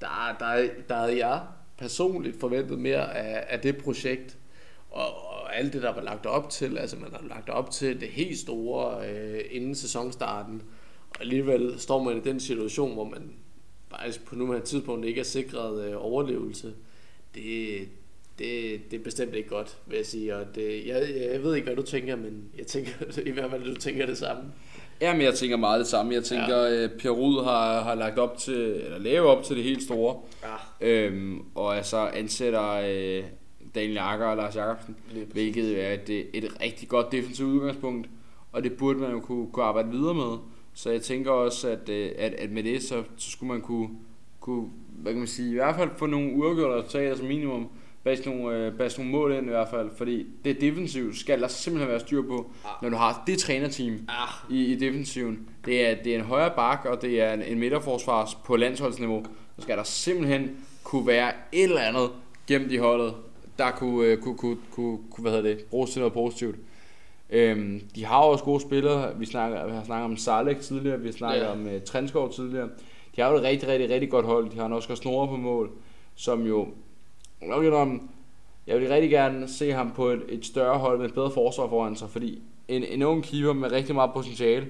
der, der, der havde jeg personligt forventet mere af, af det projekt, og, og alt det, der var lagt op til, altså man har lagt op til det helt store øh, inden sæsonstarten, og alligevel står man i den situation, hvor man faktisk på nuværende tidspunkt ikke er sikret øh, overlevelse. Det, det, det er bestemt ikke godt, vil jeg sige. Og det, jeg, jeg ved ikke, hvad du tænker, men jeg tænker [laughs] i hvert fald, at du tænker det samme. Jamen, jeg tænker meget det samme. Jeg tænker, ja. Øh, Per Rud har, har lagt op til, eller lavet op til det helt store. Ja. Øhm, og altså ansætter øh, Daniel Jakker og Lars Jakobsen, hvilket er et, et rigtig godt defensivt udgangspunkt. Og det burde man jo kunne, kunne arbejde videre med. Så jeg tænker også, at, øh, at, at med det, så, så skulle man kunne, kunne, hvad kan man sige, i hvert fald få nogle uafgjorte resultater som minimum bag nogle, øh, bag nogle mål ind i hvert fald, fordi det defensivt skal der simpelthen være styr på, ah. når du har det trænerteam ah. i, i defensiven. Det er, det er en højre bak, og det er en, en midterforsvars på landsholdsniveau. Så skal der simpelthen kunne være et eller andet gennem de holdet, der kunne, øh, kunne, kunne, kunne, kunne hvad hedder det, bruges til noget positivt. Øhm, de har også gode spillere. Vi, snakker, vi har snakket om Salek tidligere, vi har snakket ja. om uh, Trenskov tidligere. De har jo et rigtig, rigtig, rigtig godt hold. De har en Oscar Snore på mål, som jo nok om, jeg vil rigtig gerne se ham på et, et større hold med et bedre forsvar foran sig, fordi en, en ung keeper med rigtig meget potentiale,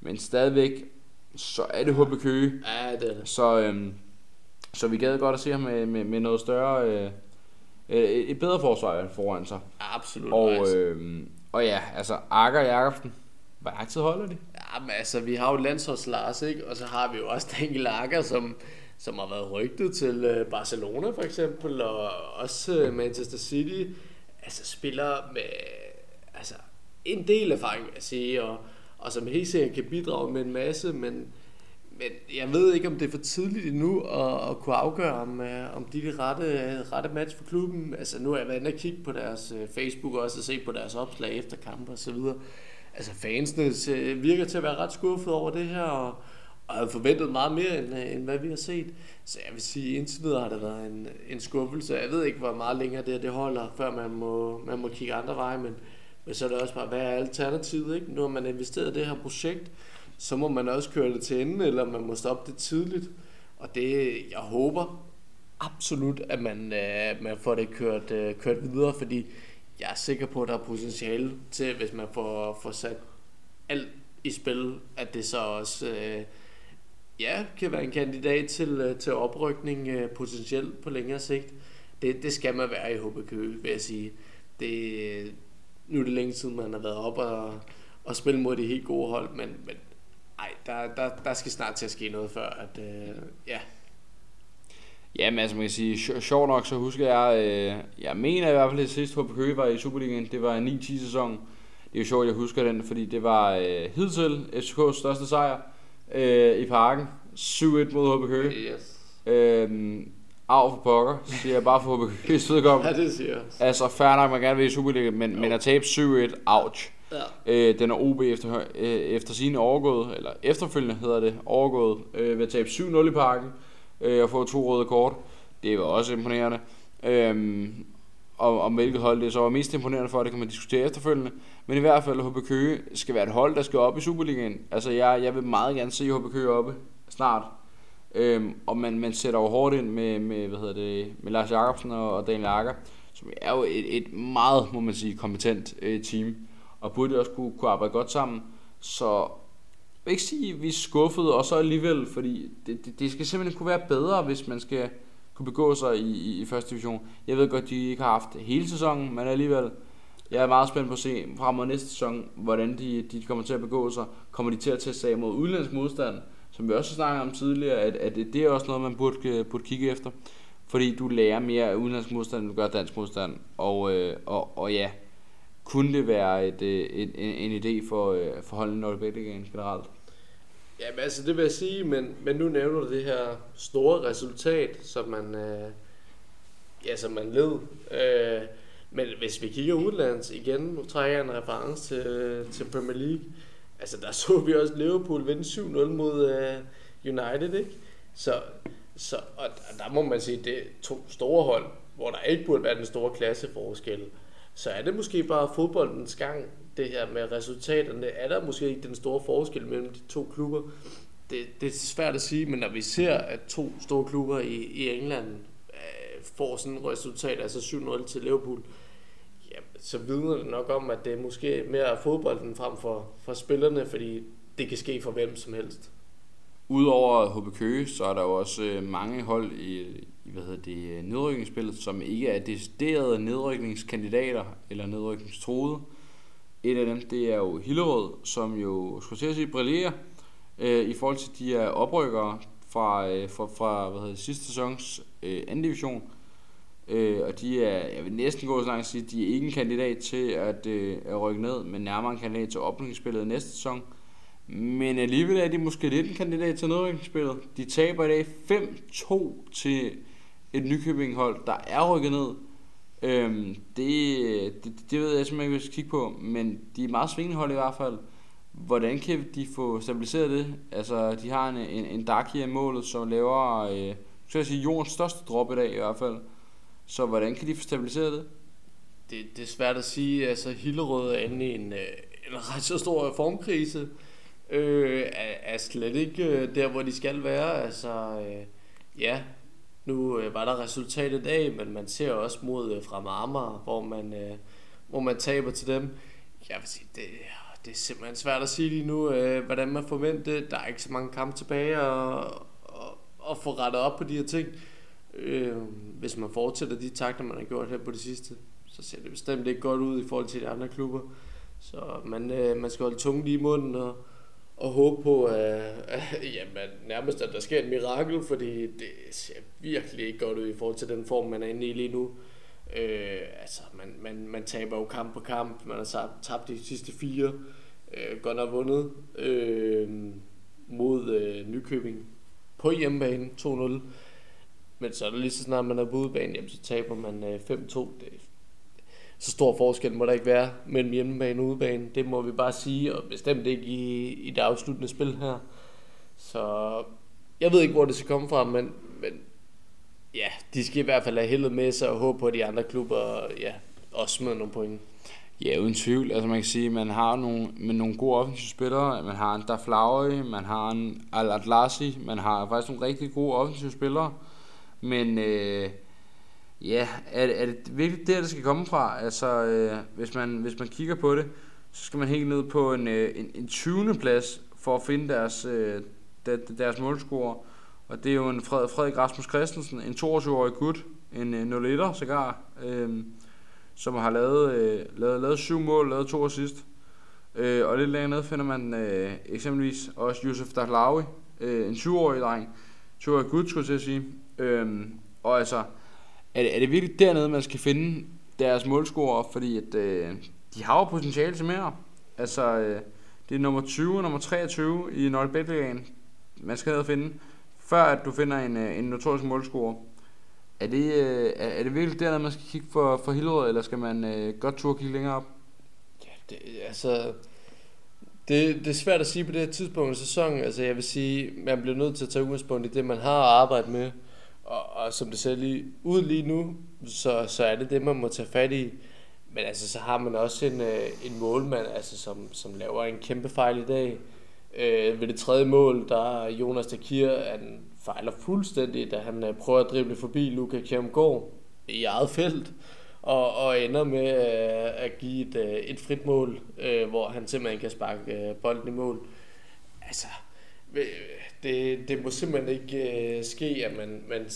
men stadigvæk, så er det HB Køge. Ja, det er det. Så, øhm, så vi gad godt at se ham med, med, med noget større, øh, et bedre forsvar foran sig. Absolut. Og, øh, og ja, altså Akker Jakobsen, hvor lang tid holder de? Ja, men altså, vi har jo landsholds Lars, ikke? Og så har vi jo også Daniel Akker, som, som har været rygtet til øh, Barcelona for eksempel, og også øh, Manchester City. Altså spiller med altså, en del erfaring, vil jeg sige, og, og som helt sikkert kan bidrage med en masse, men, men jeg ved ikke, om det er for tidligt endnu at, at kunne afgøre, om, øh, om de er det rette, rette match for klubben. Altså nu har jeg været inde og kigge på deres Facebook også og se på deres opslag efter kampe og så videre. Altså fansene virker til at være ret skuffet over det her, og, og havde forventet meget mere, end, øh, end hvad vi har set. Så jeg vil sige, indtil videre har det været en, en skuffelse. Jeg ved ikke, hvor meget længere det, det holder, før man må, man må kigge andre veje, men, men så er det også bare, hvad er alternativet? Ikke? Nu har man investeret i det her projekt, så må man også køre det til ende, eller man må stoppe det tidligt. Og det, jeg håber absolut, at man, øh, man får det kørt, øh, kørt videre, fordi jeg er sikker på, at der er potentiale til, hvis man får, får sat alt i spil, at det så også øh, ja, kan være en kandidat til, øh, til oprykning øh, potentielt på længere sigt. Det, det skal man være i HB vil jeg sige. Det, nu er det længe siden, man har været op og, og spille mod de helt gode hold, men, men ej, der, der, der skal snart til at ske noget før, at øh, ja. Ja, men altså man kan sige, sjovt nok så husker jeg, øh, jeg mener i hvert fald at sidst HB Køge var i Superligaen, det var en 9-10 sæson. Det er jo sjovt, at jeg husker den, fordi det var øh, hidtil FCK's største sejr øh, i parken. 7-1 mod HB Køge. Yes. Øhm, af for pokker, siger jeg bare for HB Køges vedkommende. Ja, det siger jeg. Altså, fair nok, man gerne vil i Superliga, men, men at tabe 7-1, ouch. Ja. Øh, den er OB efter, øh, efter sine overgået, eller efterfølgende hedder det, overgået øh, ved at tabe 7-0 i parken øh, og få to røde kort. Det var også imponerende. Øhm, om, om hvilket hold det så var mest imponerende for, det kan man diskutere efterfølgende. Men i hvert fald, HB Køge skal være et hold, der skal op i Superligaen. Altså, jeg, jeg vil meget gerne se HB Køge oppe snart. Øhm, og man, man sætter jo hårdt ind med, med, hvad hedder det, med Lars Jacobsen og, og Daniel Akker, som er jo et, et meget, må man sige, kompetent øh, team. Og burde også kunne, kunne arbejde godt sammen. Så jeg vil ikke sige, at vi er skuffede, og så alligevel, fordi det, det, det skal simpelthen kunne være bedre, hvis man skal kunne begå sig i, i, i første division. Jeg ved godt, de ikke har haft hele sæsonen, men alligevel, jeg er meget spændt på at se frem mod næste sæson, hvordan de, de kommer til at begå sig. Kommer de til at teste sig mod udenlandsk modstand, som vi også snakkede om tidligere, at, at det er også noget, man burde, øh, burde kigge efter. Fordi du lærer mere af udenlandsk modstand, end du gør dansk modstand. Og, øh, og, og ja, kunne det være et, øh, et, en, en idé for, øh, for holdene Nordbæk generelt? Ja, men altså det vil jeg sige, men, men nu nævner du det her store resultat, som man, øh, ja, som man led. Øh, men hvis vi kigger udlands igen, nu trækker jeg en reference til, til Premier League, altså der så vi også Liverpool vinde 7-0 mod øh, United, ikke? Så, så og der må man sige, det er to store hold, hvor der ikke burde være den store klasseforskel. Så er det måske bare fodboldens gang, det her med resultaterne. Er der måske ikke den store forskel mellem de to klubber? Det, det er svært at sige, men når vi ser, at to store klubber i, i England øh, får sådan et resultat, altså 7-0 til Liverpool, ja, så vidner det nok om, at det er måske mere fodbolden frem for, for spillerne, fordi det kan ske for hvem som helst. Udover HB Køge, så er der jo også øh, mange hold i, i hvad hedder det, nedrykningsspillet, som ikke er deciderede nedrykningskandidater eller nedrykningstroede. Et af dem, det er jo Hillerød, som jo, skulle til at sige, brillerer øh, i forhold til de her oprykkere fra, øh, fra, fra hvad hedder sidste sæsons øh, anden division. Øh, og de er, jeg vil næsten gå så langt at sige, de er ikke en kandidat til at, øh, at rykke ned, men nærmere en kandidat til oprykningsspillet næste sæson. Men alligevel er de måske lidt en kandidat til nedrykningsspillet. De taber i dag 5-2 til et Nykøbing-hold, der er rykket ned. Øhm, det, det, det ved jeg simpelthen ikke, hvis jeg kigge på, men de er meget svingende hold i hvert fald. Hvordan kan de få stabiliseret det? Altså, de har en, en, en Darky i målet, som laver, øh, skal jeg sige, jordens største drop i dag i hvert fald. Så hvordan kan de få stabiliseret det? Det, det er svært at sige. Altså, Hillerød er inde i en, øh, en ret så stor formkrise. Øh, er, er slet ikke øh, der, hvor de skal være. Altså, øh, ja, nu øh, var der resultat i dag, men man ser også mod øh, fra Marmar, hvor man, øh, hvor man taber til dem. Jeg vil sige, det, det er simpelthen svært at sige lige nu, øh, hvordan man forventer. Der er ikke så mange kampe tilbage og, og, og få rettet op på de her ting. Øh, hvis man fortsætter de takter, man har gjort her på det sidste, så ser det bestemt ikke godt ud i forhold til de andre klubber. Så man, øh, man skal holde tungen lige i munden og, og håbe på, at, at jamen, nærmest at der sker et mirakel, fordi det ser virkelig ikke godt ud i forhold til den form, man er inde i lige nu. Øh, altså, man, man, man taber jo kamp på kamp. Man har tabt de sidste fire. Øh, godt nok vundet øh, mod øh, Nykøbing på hjemmebane 2-0. Men så er det lige så snart man er på udebane, jamen, så taber man øh, 5-2. Det, så stor forskel må der ikke være mellem hjemmebane og udebane. Det må vi bare sige, og bestemt ikke i, i det afsluttende spil her. Så jeg ved ikke, hvor det skal komme fra, men, men ja, de skal i hvert fald have heldet med sig og håbe på, at de andre klubber ja, også smider nogle point. Ja, uden tvivl. Altså man kan sige, at man har nogle, med nogle gode offensive spillere. Man har en Daflauri, man har en Al Atlasi, man har faktisk nogle rigtig gode offensive spillere. Men øh, ja, er, er det virkelig der, det skal komme fra? Altså, øh, hvis, man, hvis man kigger på det, så skal man helt ned på en, øh, en, en 20. plads for at finde deres, øh, deres målscorer. Og det er jo en Fred, Frederik Rasmus Christensen, en 22-årig gut, en øh, 0-1'er sågar, øh, som har lavet, øh, lavet, lavet syv mål, lavet to assist. Øh, og lidt længere ned finder man øh, eksempelvis også Yusuf Dahlawi, øh, en 20-årig dreng, 20-årig gut, skulle jeg sige. Øh, og altså, er det, er det virkelig dernede, man skal finde deres målscorer, fordi at, øh, de har jo potentiale til mere. Altså, øh, det er nummer 20 og nummer 23 i Nordbækligaen, man skal have finde, før at du finder en, øh, en notorisk målscorer. Er det, øh, er det virkelig dernede, man skal kigge for, for Hillerød, eller skal man øh, godt turde kigge længere op? Ja, det, altså, det, det er svært at sige på det her tidspunkt i sæsonen. Altså, jeg vil sige, man bliver nødt til at tage udgangspunkt i det, man har at arbejde med. Og, og som det ser lige ud lige nu, så, så er det det, man må tage fat i. Men altså, så har man også en, øh, en målmand, altså, som, som laver en kæmpe fejl i dag. Øh, ved det tredje mål, der er Jonas Takir, han fejler fuldstændig, da han øh, prøver at drible forbi Luka Kjermgaard i eget felt, og, og ender med øh, at give et, øh, et frit mål, øh, hvor han simpelthen kan sparke øh, bolden i mål. Altså, det, det må simpelthen ikke øh, ske, at man, man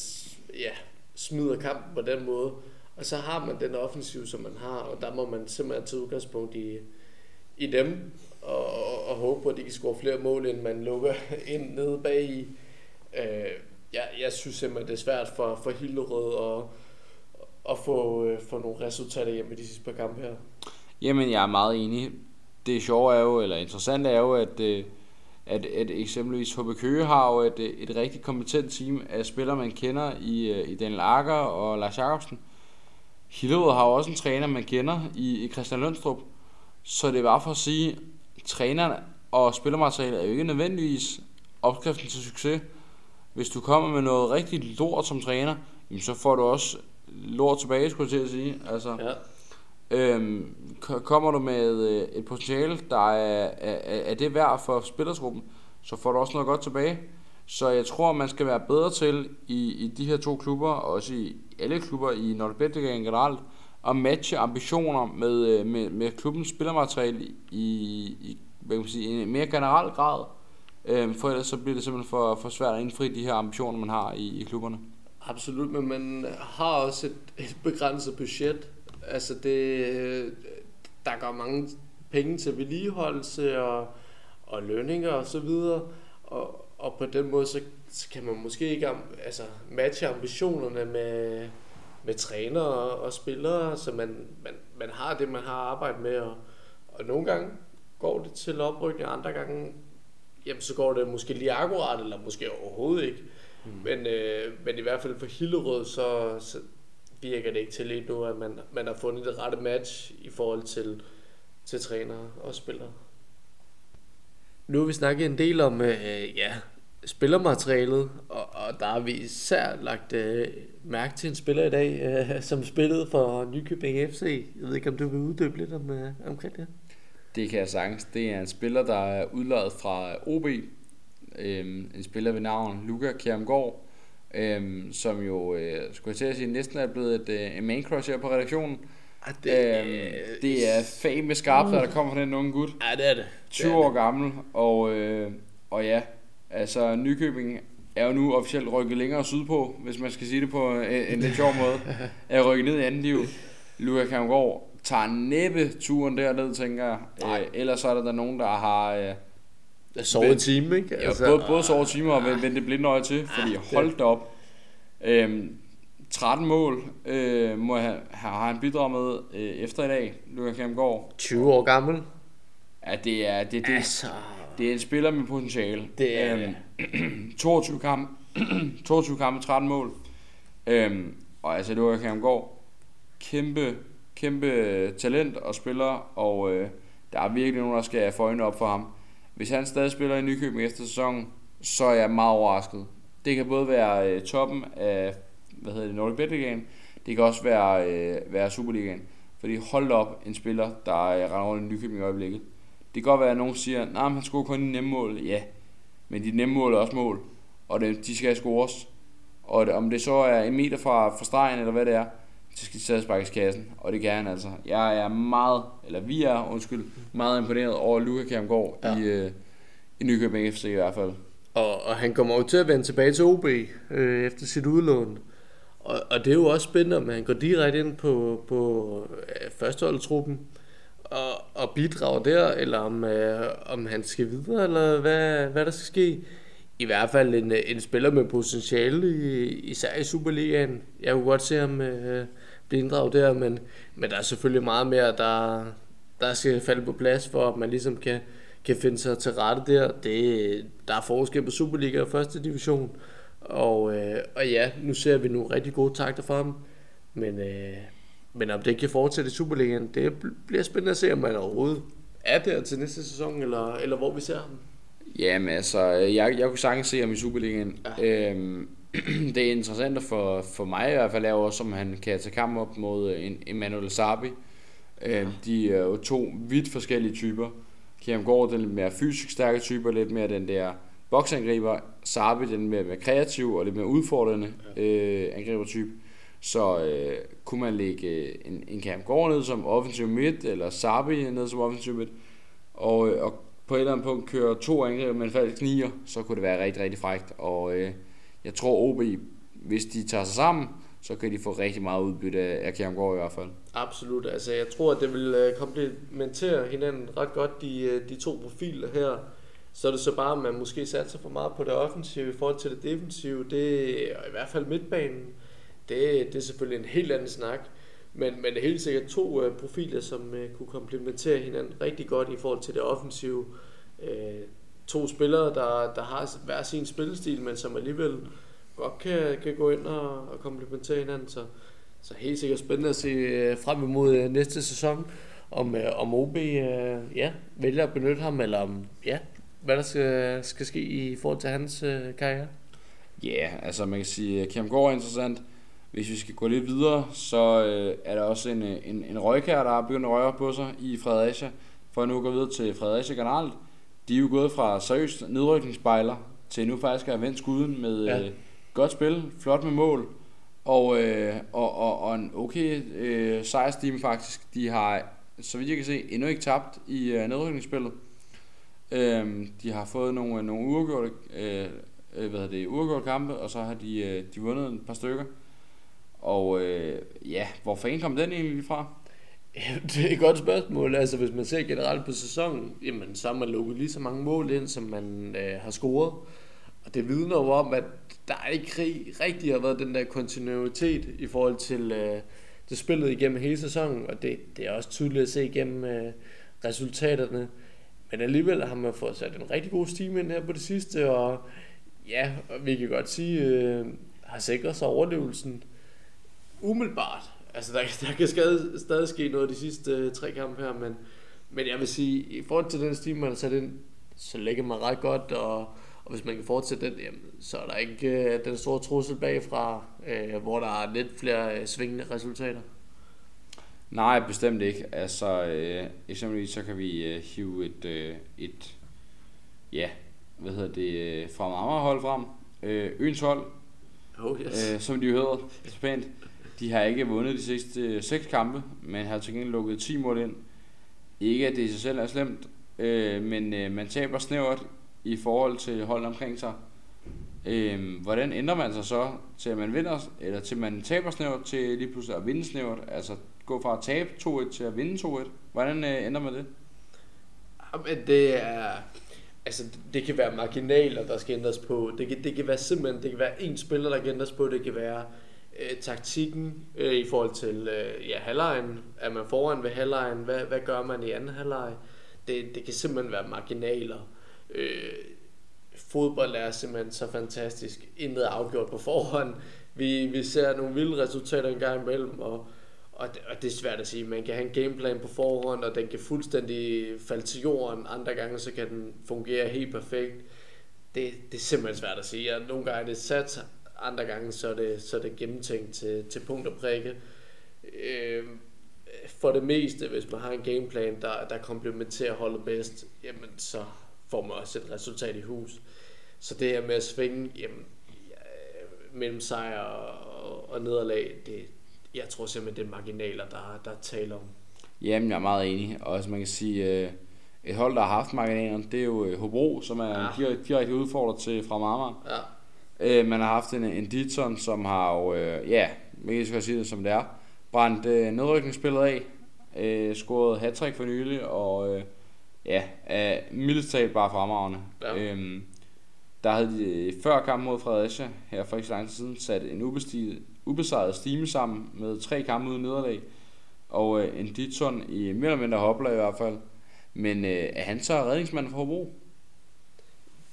ja, smider kampen på den måde. Og så har man den offensiv, som man har, og der må man simpelthen tage udgangspunkt i, i dem, og, og, og håbe på, at de kan score flere mål, end man lukker [laughs] ind nede bag i. Øh, jeg, jeg synes simpelthen, det er svært for, for Hillerød at, at få, øh, få nogle resultater hjem i de sidste par kampe her. Jamen, jeg er meget enig. Det sjove er jo, eller interessant er jo, at, øh, at, at eksempelvis HB Køge har jo et, et rigtig kompetent team af spillere, man kender i, øh, i Daniel Akker og Lars Jacobsen. Hillerød har jo også en træner, man kender i, i Christian Lønstrup. Så det er bare for at sige, at trænerne og spillermaterialet er jo ikke nødvendigvis opskriften til succes. Hvis du kommer med noget rigtig lort som træner, så får du også lort tilbage, skulle jeg til at sige. Altså, ja øhm, kommer du med øh, et potentiale, der er, er, er det værd for spillersgruppen, så får du også noget godt tilbage. Så jeg tror, man skal være bedre til i, i de her to klubber, og også i alle klubber i Nordbætligaen generelt, at matche ambitioner med, øh, med, med klubbens spillermateriale i, i hvad kan man sige, en mere generel grad. Øhm, for ellers så bliver det simpelthen for, for svært at indfri de her ambitioner, man har i, i klubberne. Absolut, men man har også et, et begrænset budget. Altså det, der går mange penge til vedligeholdelse og, og lønninger og så videre. Og, og på den måde, så, så kan man måske ikke altså, matche ambitionerne med, med trænere og spillere, så man, man, man har det, man har arbejdet med. Og, og nogle gange går det til oprykning, andre gange jamen, så går det måske lige akkurat, eller måske overhovedet ikke. Mm. Men, øh, men i hvert fald for Hillerød, så, så virker det ikke til lige nu, at man, man har fundet det rette match i forhold til, til trænere og spillere. Nu har vi snakket en del om øh, ja, spillermaterialet, og, og der har vi især lagt øh, mærke til en spiller i dag, øh, som spillede for Nykøbing FC. Jeg ved ikke, om du vil uddybe lidt om, øh, omkring det? Det kan jeg sagtens. Det er en spiller, der er udløjet fra OB. Øhm, en spiller ved navn Luca Kjermgaard, øhm, som jo, øh, skulle jeg til at sige, næsten er blevet et, øh, main crush her på redaktionen. Ja, det, øhm, det er fag med skarpt, der kommer fra den unge gut. Ja, det er det. 20 det er år det. gammel, og, øh, og ja, altså Nykøbing er jo nu officielt rykket længere sydpå, hvis man skal sige det på en, en lidt sjov måde. [laughs] Er rykket ned i anden liv. Luca Kjermgaard tager næppe turen derned, tænker jeg. Nej. Øh, ellers så er der, der nogen, der har... Øh, sovet en time, ikke? Altså, ja, både, både sovet timer og vendt det blinde øje til, fordi hold da op. Øhm, 13 mål øh, må have, har han bidraget med øh, efter i dag, Luka Kjermgaard. 20 år gammel. Ja, det er, det, det, altså... det er en spiller med potentiale. Det er øhm, 22 [clears throat] [clears throat] kampe, 22 kampe, 13 mål. Øhm, og altså, Luka Kjermgaard, kæmpe kæmpe talent og spiller, og øh, der er virkelig nogen, der skal få øjnene op for ham. Hvis han stadig spiller i Nykøbing efter sæsonen, så er jeg meget overrasket. Det kan både være øh, toppen af hvad hedder det, Nordic Bet Ligaen, det kan også være, øh, være Superligaen. Fordi hold op en spiller, der øh, render rundt i Nykøbing i øjeblikket. Det kan godt være, at nogen siger, at nah, han scorer kun i nemme mål. Ja, men de nemme mål er også mål, og det, de skal scores. Og det, om det så er en meter fra, fra stregen, eller hvad det er, så skal stadig sparkes kassen, og det kan han altså. Jeg er meget, eller vi er, undskyld, meget imponeret over Luka Kjermgaard ja. i, øh, i Nykøbing FC i hvert fald. Og, og han kommer jo til at vende tilbage til OB øh, efter sit udlån. Og, og det er jo også spændende, om han går direkte ind på, på øh, førsteholdtruppen og, og bidrager der, eller om, øh, om han skal videre, eller hvad, hvad der skal ske. I hvert fald en, en spiller med potentiale, især i Superligaen. Jeg kunne godt se ham øh, blive inddraget der, men, men der er selvfølgelig meget mere, der, der skal falde på plads, for at man ligesom kan, kan finde sig til rette der. Det, der er forskel på Superliga og første division, og, øh, og ja, nu ser vi nogle rigtig gode takter fra ham, men, øh, men om det kan fortsætte i Superligaen, det bliver spændende at se, om man overhovedet er der til næste sæson, eller, eller hvor vi ser ham. Jamen altså, jeg, jeg kunne sagtens se ham i Superligaen. Ja. Øhm, [clears throat] det er interessant for, for mig i hvert fald, er også, om han kan tage kamp op mod en Emmanuel Sabi. Øh, de er jo to vidt forskellige typer. Kieran Gård, den lidt mere fysisk stærke typer, lidt mere den der boksangriber. Sabi, den mere, mere kreativ og lidt mere udfordrende øh, angribertype. Så øh, kunne man lægge øh, en, en Cam Gård ned som offensiv midt, eller Sabi ned som offensiv midt, og, øh, og på et eller andet punkt køre to angreb med en falsk nier, så kunne det være rigtig, rigtig frægt. Og øh, jeg tror OB, hvis de tager sig sammen, så kan de få rigtig meget udbytte af Kjermgaard i hvert fald. Absolut. Altså, jeg tror, at det vil øh, komplementere hinanden ret godt, de, øh, de to profiler her. Så er det så bare, at man måske satser for meget på det offensive i forhold til det defensive. Det er i hvert fald midtbanen. Det, det er selvfølgelig en helt anden snak. Men, men det er helt sikkert to uh, profiler, som uh, kunne komplementere hinanden rigtig godt i forhold til det offensive. Uh, to spillere, der, der har hver sin spillestil, men som alligevel godt kan, kan gå ind og, og komplementere hinanden. Så, så helt sikkert spændende at se øh, frem imod øh, næste sæson, om, øh, om OB ja, vælger at benytte ham, eller om, ja, hvad der skal, skal ske i forhold til hans uh, karriere. Ja, yeah, altså man kan sige, at Kjem er interessant. Hvis vi skal gå lidt videre, så øh, er der også en, en, en røgkær, der har begyndt at røre på sig i Fredericia. For at nu gå videre til Fredericia generelt. De er jo gået fra seriøst nedrykningsspejler til nu faktisk at have vendt skuden med ja. øh, godt spil, flot med mål, og, øh, og, og, og en okay øh, sejrstime faktisk. De har, så vidt jeg kan se, endnu ikke tabt i øh, nedrykningsspillet. Øh, de har fået nogle, nogle uafgjorte, øh, øh hvad det, uafgjorte kampe, og så har de, øh, de vundet et par stykker. Og øh, ja, hvor fanden kom den egentlig fra? [laughs] Det er et godt spørgsmål. Altså, hvis man ser generelt på sæsonen, jamen, så har man lukket lige så mange mål ind, som man øh, har scoret. Og det vidner jo om, at der ikke rigtig har været den der kontinuitet i forhold til, øh, det spillet igennem hele sæsonen. Og det, det er også tydeligt at se igennem øh, resultaterne. Men alligevel har man fået sat en rigtig god stime ind her på det sidste. Og ja, og vi kan godt sige, øh, har sikret sig overlevelsen umiddelbart. Altså, der, der kan skade, stadig ske noget de sidste uh, tre kampe her, men, men jeg vil sige, i forhold til den stil, man har sat ind, så ligger man ret godt, og, og hvis man kan fortsætte den, jamen, så er der ikke uh, den store trussel bagfra, uh, hvor der er lidt flere uh, svingende resultater. Nej, bestemt ikke. Altså, øh, eksempelvis så kan vi øh, hive et, øh, et ja, hvad hedder det, fra Amager hold frem. Øh, Øens hold, oh, yes. øh, som de jo hedder, så pænt. De har ikke vundet de sidste øh, seks kampe, men har til gengæld lukket 10 mål ind. Ikke at det i sig selv er slemt, øh, men øh, man taber snævert i forhold til holdet omkring sig. Øh, hvordan ændrer man sig så til at man vinder, eller til man taber snævert til lige pludselig at vinde snævert? Altså gå fra at tabe 2-1 til at vinde 2-1. Hvordan øh, ændrer man det? Ah, Jamen, det er... Altså, det kan være marginaler, der skal ændres på. Det kan, det kan være simpelthen, det kan være en spiller, der kan ændres på. Det kan være øh, taktikken øh, i forhold til øh, ja, halvlejen. Er man foran ved halvlejen? Hvad, hvad gør man i anden halvleg? Det, det kan simpelthen være marginaler. Øh, fodbold er simpelthen så fantastisk. Intet er afgjort på forhånd. Vi, vi ser nogle vilde resultater en gang imellem, og, og, det, og det er svært at sige. Man kan have en gameplan på forhånd, og den kan fuldstændig falde til jorden. Andre gange så kan den fungere helt perfekt. Det, det er simpelthen svært at sige. Og nogle gange er det sat, andre gange så er det, så er det gennemtænkt til, til punkt og prikke. Øh, for det meste, hvis man har en gameplan, der, der komplementerer holdet bedst, jamen så får man også et resultat i hus. Så det her med at svinge jamen, ja, mellem sejr og, og nederlag, det, jeg tror simpelthen, det er marginaler, der, der taler om. Jamen, jeg er meget enig. Og som man kan sige, øh, et hold, der har haft marginalerne, det er jo øh, Hobro, som er ja. direkte, direkte udfordret til fra Marmar. Ja. Øh, man har haft en, en Ditson, som har jo, øh, ja, jeg skal sige det som det er, brændt øh, nedrykningsspillet af, øh, scoret hat for nylig, og øh, ja, er mildest talt bare fremragende. Ja. Øhm, der havde de før kampen mod Fredericia, her for ikke så lang tid siden, sat en ubesejret stime sammen med tre kampe uden nederlag, og øh, en Ditson i mere eller mindre hopler i hvert fald. Men øh, er han så redningsmand for Hobro?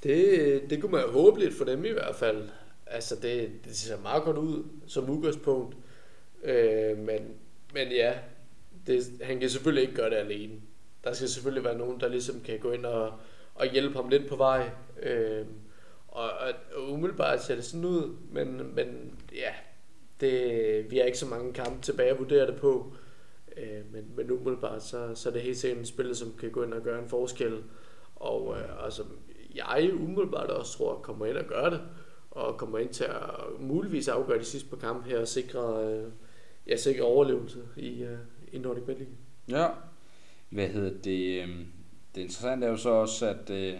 Det, det kunne man jo håbe lidt for dem i hvert fald. Altså, det, det ser meget godt ud som udgangspunkt. Øh, men, men ja, det, han kan selvfølgelig ikke gøre det alene. Der skal selvfølgelig være nogen, der ligesom kan gå ind og, og hjælpe ham lidt på vej. Øh, Og, og, umiddelbart ser det sådan ud, men, men ja, det, vi har ikke så mange kampe tilbage at vurdere det på. Øh, men, men umiddelbart, så, så er det helt sikkert en spiller, som kan gå ind og gøre en forskel. Og øh, altså, jeg umiddelbart også tror, kommer ind og gøre det. Og kommer ind til at muligvis afgøre de sidste par kampe her og sikre, øh, ja, sikre overlevelse i, øh, i Nordic Bet League. Ja. Hvad hedder det? Øh, det interessante er jo så også, at øh,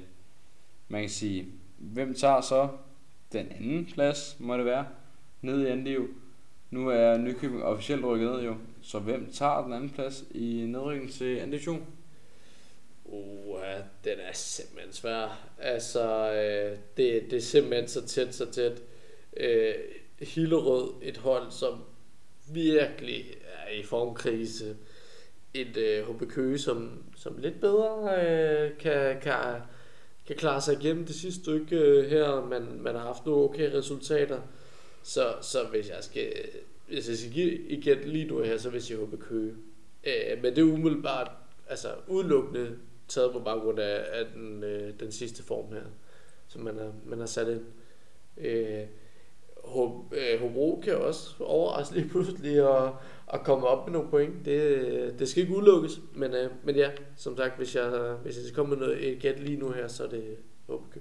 man kan sige, hvem tager så den anden plads, må det være, ned i anden. Nu er Nykøbing officielt rykket ned jo, så hvem tager den anden plads i nedrykningen til anden division? Uh, den er simpelthen svær. Altså, øh, det, det er simpelthen så tæt, så tæt. Øh, Hillerød, et hold, som virkelig er i formkrise. Et øh, HB Køge, som, som lidt bedre øh, kan, kan, kan klare sig igennem det sidste stykke øh, her. Man, man har haft nogle okay resultater. Så, så hvis jeg skal, hvis jeg skal give igen lige nu her, så vil jeg sige HB Køge. Øh, men det er umiddelbart, altså udelukkende taget på baggrund af, af den, øh, den sidste form her, som man har, man har sat ind. Øh, øh, Hobro kan også overraske lige pludselig og, og komme op med nogle point. Det, det skal ikke udelukkes, men, øh, men ja, som sagt, hvis jeg, hvis jeg skal komme med noget, et gæt lige nu her, så er det HB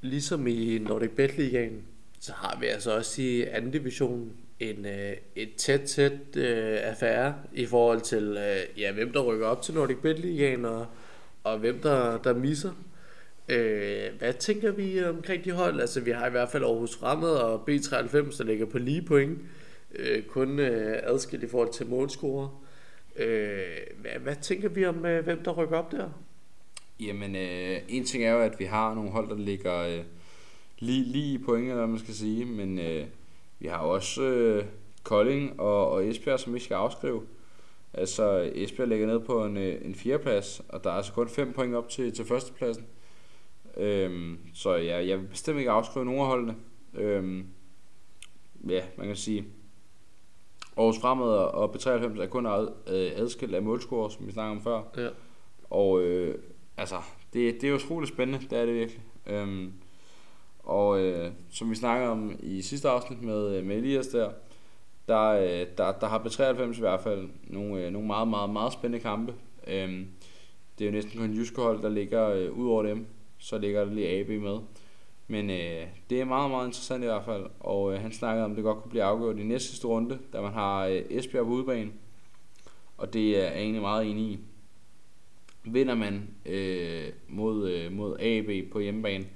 Ligesom i Nordic Bet Ligaen, så har vi altså også i anden division en, øh, et tæt, tæt øh, affære i forhold til, øh, ja, hvem der rykker op til Nordic Bet Ligaen, og, og hvem der, der misser. Øh, hvad tænker vi omkring de hold? Altså, vi har i hvert fald Aarhus Fremad og B93, der ligger på lige point. Øh, kun øh, adskilt i forhold til målscorer. Øh, hvad, hvad tænker vi om, øh, hvem der rykker op der? Jamen, øh, en ting er jo, at vi har nogle hold, der ligger øh, lige, lige i point, eller hvad man skal sige, men øh, vi har også øh, Kolding og, og Esbjerg, som vi skal afskrive. Altså, Esbjerg ligger ned på en, øh, en fjerdeplads, og der er altså kun 5 point op til, til førstepladsen. Øhm, så ja, jeg vil bestemt ikke afskrive nogen af holdene. Øhm, ja, man kan sige, Aarhus Fremad og B93 er kun ad, øh, adskilt af målscorer, som vi snakkede om før. Ja. Og øh, altså, det, det er utroligt spændende, det er det virkelig. Øhm, og øh, som vi snakkede om i sidste afsnit med, øh, med Elias der, der, øh, der, der har B93 i hvert fald nogle, øh, nogle meget, meget, meget spændende kampe. Øhm, det er jo næsten kun jyske hold, der ligger øh, ud over dem. Så ligger der lige AB med. Men øh, det er meget, meget interessant i hvert fald. Og øh, han snakkede om, at det godt kunne blive afgjort i næste sidste runde, da man har øh, Esbjerg på udebane. Og det er jeg egentlig meget enig i. Vinder man øh, mod, øh, mod AB på hjemmebane,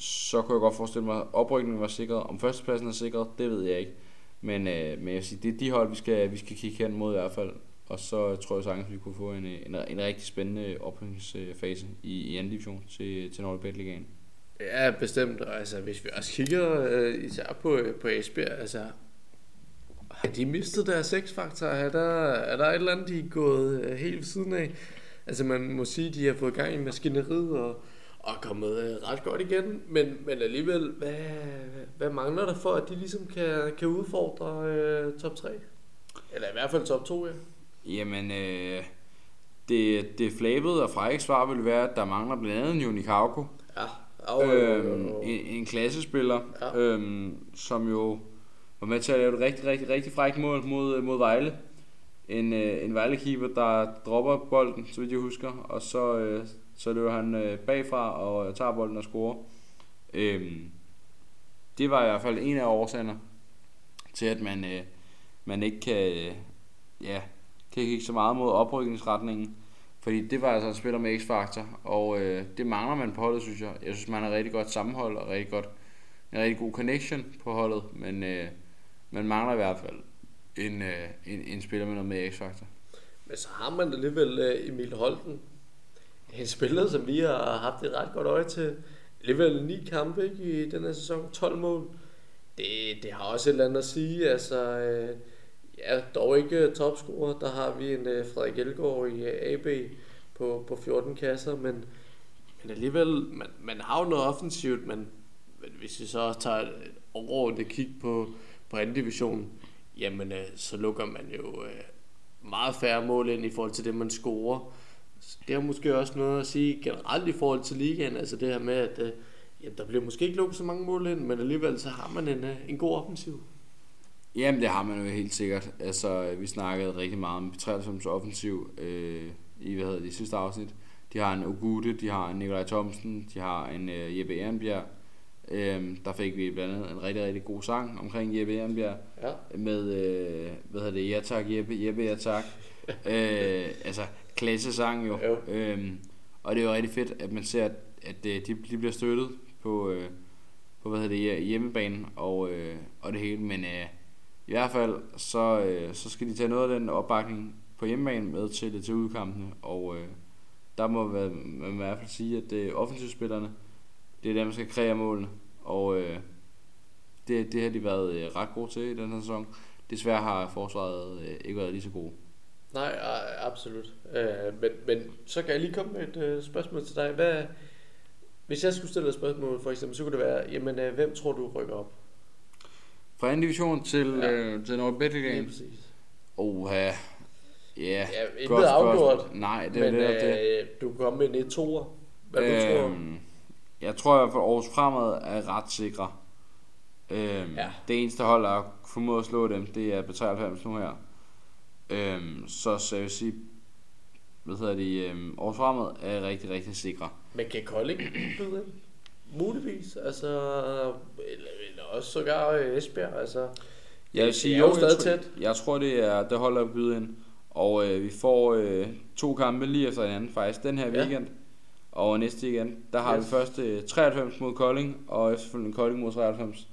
så kunne jeg godt forestille mig, at oprykningen var sikret. Om førstepladsen er sikret, det ved jeg ikke. Men, øh, men jeg vil sige, det er de hold, vi skal, vi skal kigge hen mod i hvert fald. Og så tror jeg sagtens, at vi kunne få en, en, en rigtig spændende oprykningsfase i, i anden division til, til Nordic Bet Ligaen. Ja, bestemt. Og altså, hvis vi også kigger øh, især på, øh, på Esbjerg, altså, har de mistet deres sexfaktor? Er der, er der et eller andet, de er gået øh, helt ved siden af? Altså, man må sige, at de har fået gang i maskineriet og, og kommet øh, ret godt igen, men, men alligevel, hvad, hvad mangler der for, at de ligesom kan, kan udfordre øh, top 3? Eller i hvert fald top 2, ja. Jamen, øh, det, det flabede og frække svar vil være, at der mangler blandt andet en Juni Kauko. Ja, og, øhm, en, en klassespiller, Ja. øhm, som jo var med til at lave et rigtig, rigtig, rigtig frækt mål mod, mod Vejle. En, øh, en Vejle-keeper, der dropper bolden, så vidt jeg husker, og så, øh, så løber han øh, bagfra og øh, tager bolden og scorer. Øhm, det var i hvert fald en af årsagerne til, at man, øh, man ikke kan, øh, ja, kan kigge så meget mod oprykningsretningen. Fordi det var altså en spiller med X-faktor, og øh, det mangler man på holdet, synes jeg. Jeg synes, man har rigtig godt sammenhold og rigtig godt, en rigtig god connection på holdet, men øh, man mangler i hvert fald en, øh, en, en spiller med noget med X-faktor. Men så har man alligevel øh, Emil Holten. En spiller, som vi har haft et ret godt øje til. Alligevel ni kampe ikke, i den her sæson. 12 mål. Det, det har også et eller andet at sige. Altså, øh, ja, dog ikke topscorer. Der har vi en øh, Frederik Elgaard i øh, AB på, på 14 kasser. Men, men alligevel, man, man har jo noget offensivt. Men, men hvis vi så tager et overordnet kig på, på anden division, jamen øh, så lukker man jo øh, meget færre mål ind i forhold til det, man scorer. Det har måske også noget at sige generelt i forhold til ligaen, altså det her med, at øh, Ja, der bliver måske ikke lukket så mange mål ind, men alligevel så har man en, øh, en god offensiv. Jamen, det har man jo helt sikkert. Altså, vi snakkede rigtig meget om P93's offensiv øh, i, hvad hedder det, sidste afsnit. De har en Ogute, de har en Nikolaj Thomsen, de har en øh, Jeppe Ehrenbjerg. Øh, der fik vi blandt andet en rigtig, rigtig god sang omkring Jeppe Ehrenbjerg. Ja. Med, øh, hvad hedder det, Ja tak Jeppe, Jeppe Ja tak. [laughs] øh, altså, klasse sang jo. Jo. Øhm, og det er jo rigtig fedt, at man ser, at, at øh, de, de bliver støttet på, øh, på hvad hedder det, hjemmebanen og, øh, og det hele. Men øh, i hvert fald, så, øh, så skal de tage noget af den opbakning på hjemmebane med til, til udkampene. Og øh, der må man, man i hvert fald sige, at øh, offensivspillerne, det er dem, der skal kreere målene. Og øh, det, det har de været øh, ret gode til i den her sæson. Desværre har forsvaret øh, ikke været lige så gode. Nej, absolut. Øh, men, men så kan jeg lige komme med et øh, spørgsmål til dig. Hvad, hvis jeg skulle stille et spørgsmål, for eksempel, så kunne det være, jamen, øh, hvem tror du rykker op? Fra anden division til, Ja. ja. øh, til Lige Game. præcis. Oha. Ja, Ja, godt afgjort. spørgsmål. Nej, det er men det, det. øh, du kan komme med en 1 2 Hvad du tror? Øhm, jeg tror at Aarhus Fremad er ret sikre. Øhm, Ja. ja. Det eneste hold, der har formået at slå dem, det er B93 nu her. Øhm, så, så jeg vil sige, hvad hedder de, øhm, Fremad er rigtig, rigtig sikre. Men kan Kolding byde ind? Muligvis. Altså, eller, eller også sågar øh, Esbjerg. Altså, Jeg vil Det sige, jo stadig tror, tæt. jeg tror, det er det holder at byde ind. Og øh, vi får øh, to kampe lige efter hinanden faktisk den her Ja. weekend. Og næste weekend, der har Yes. vi først øh, 93 mod Kolding, og efterfølgende Kolding mod 93.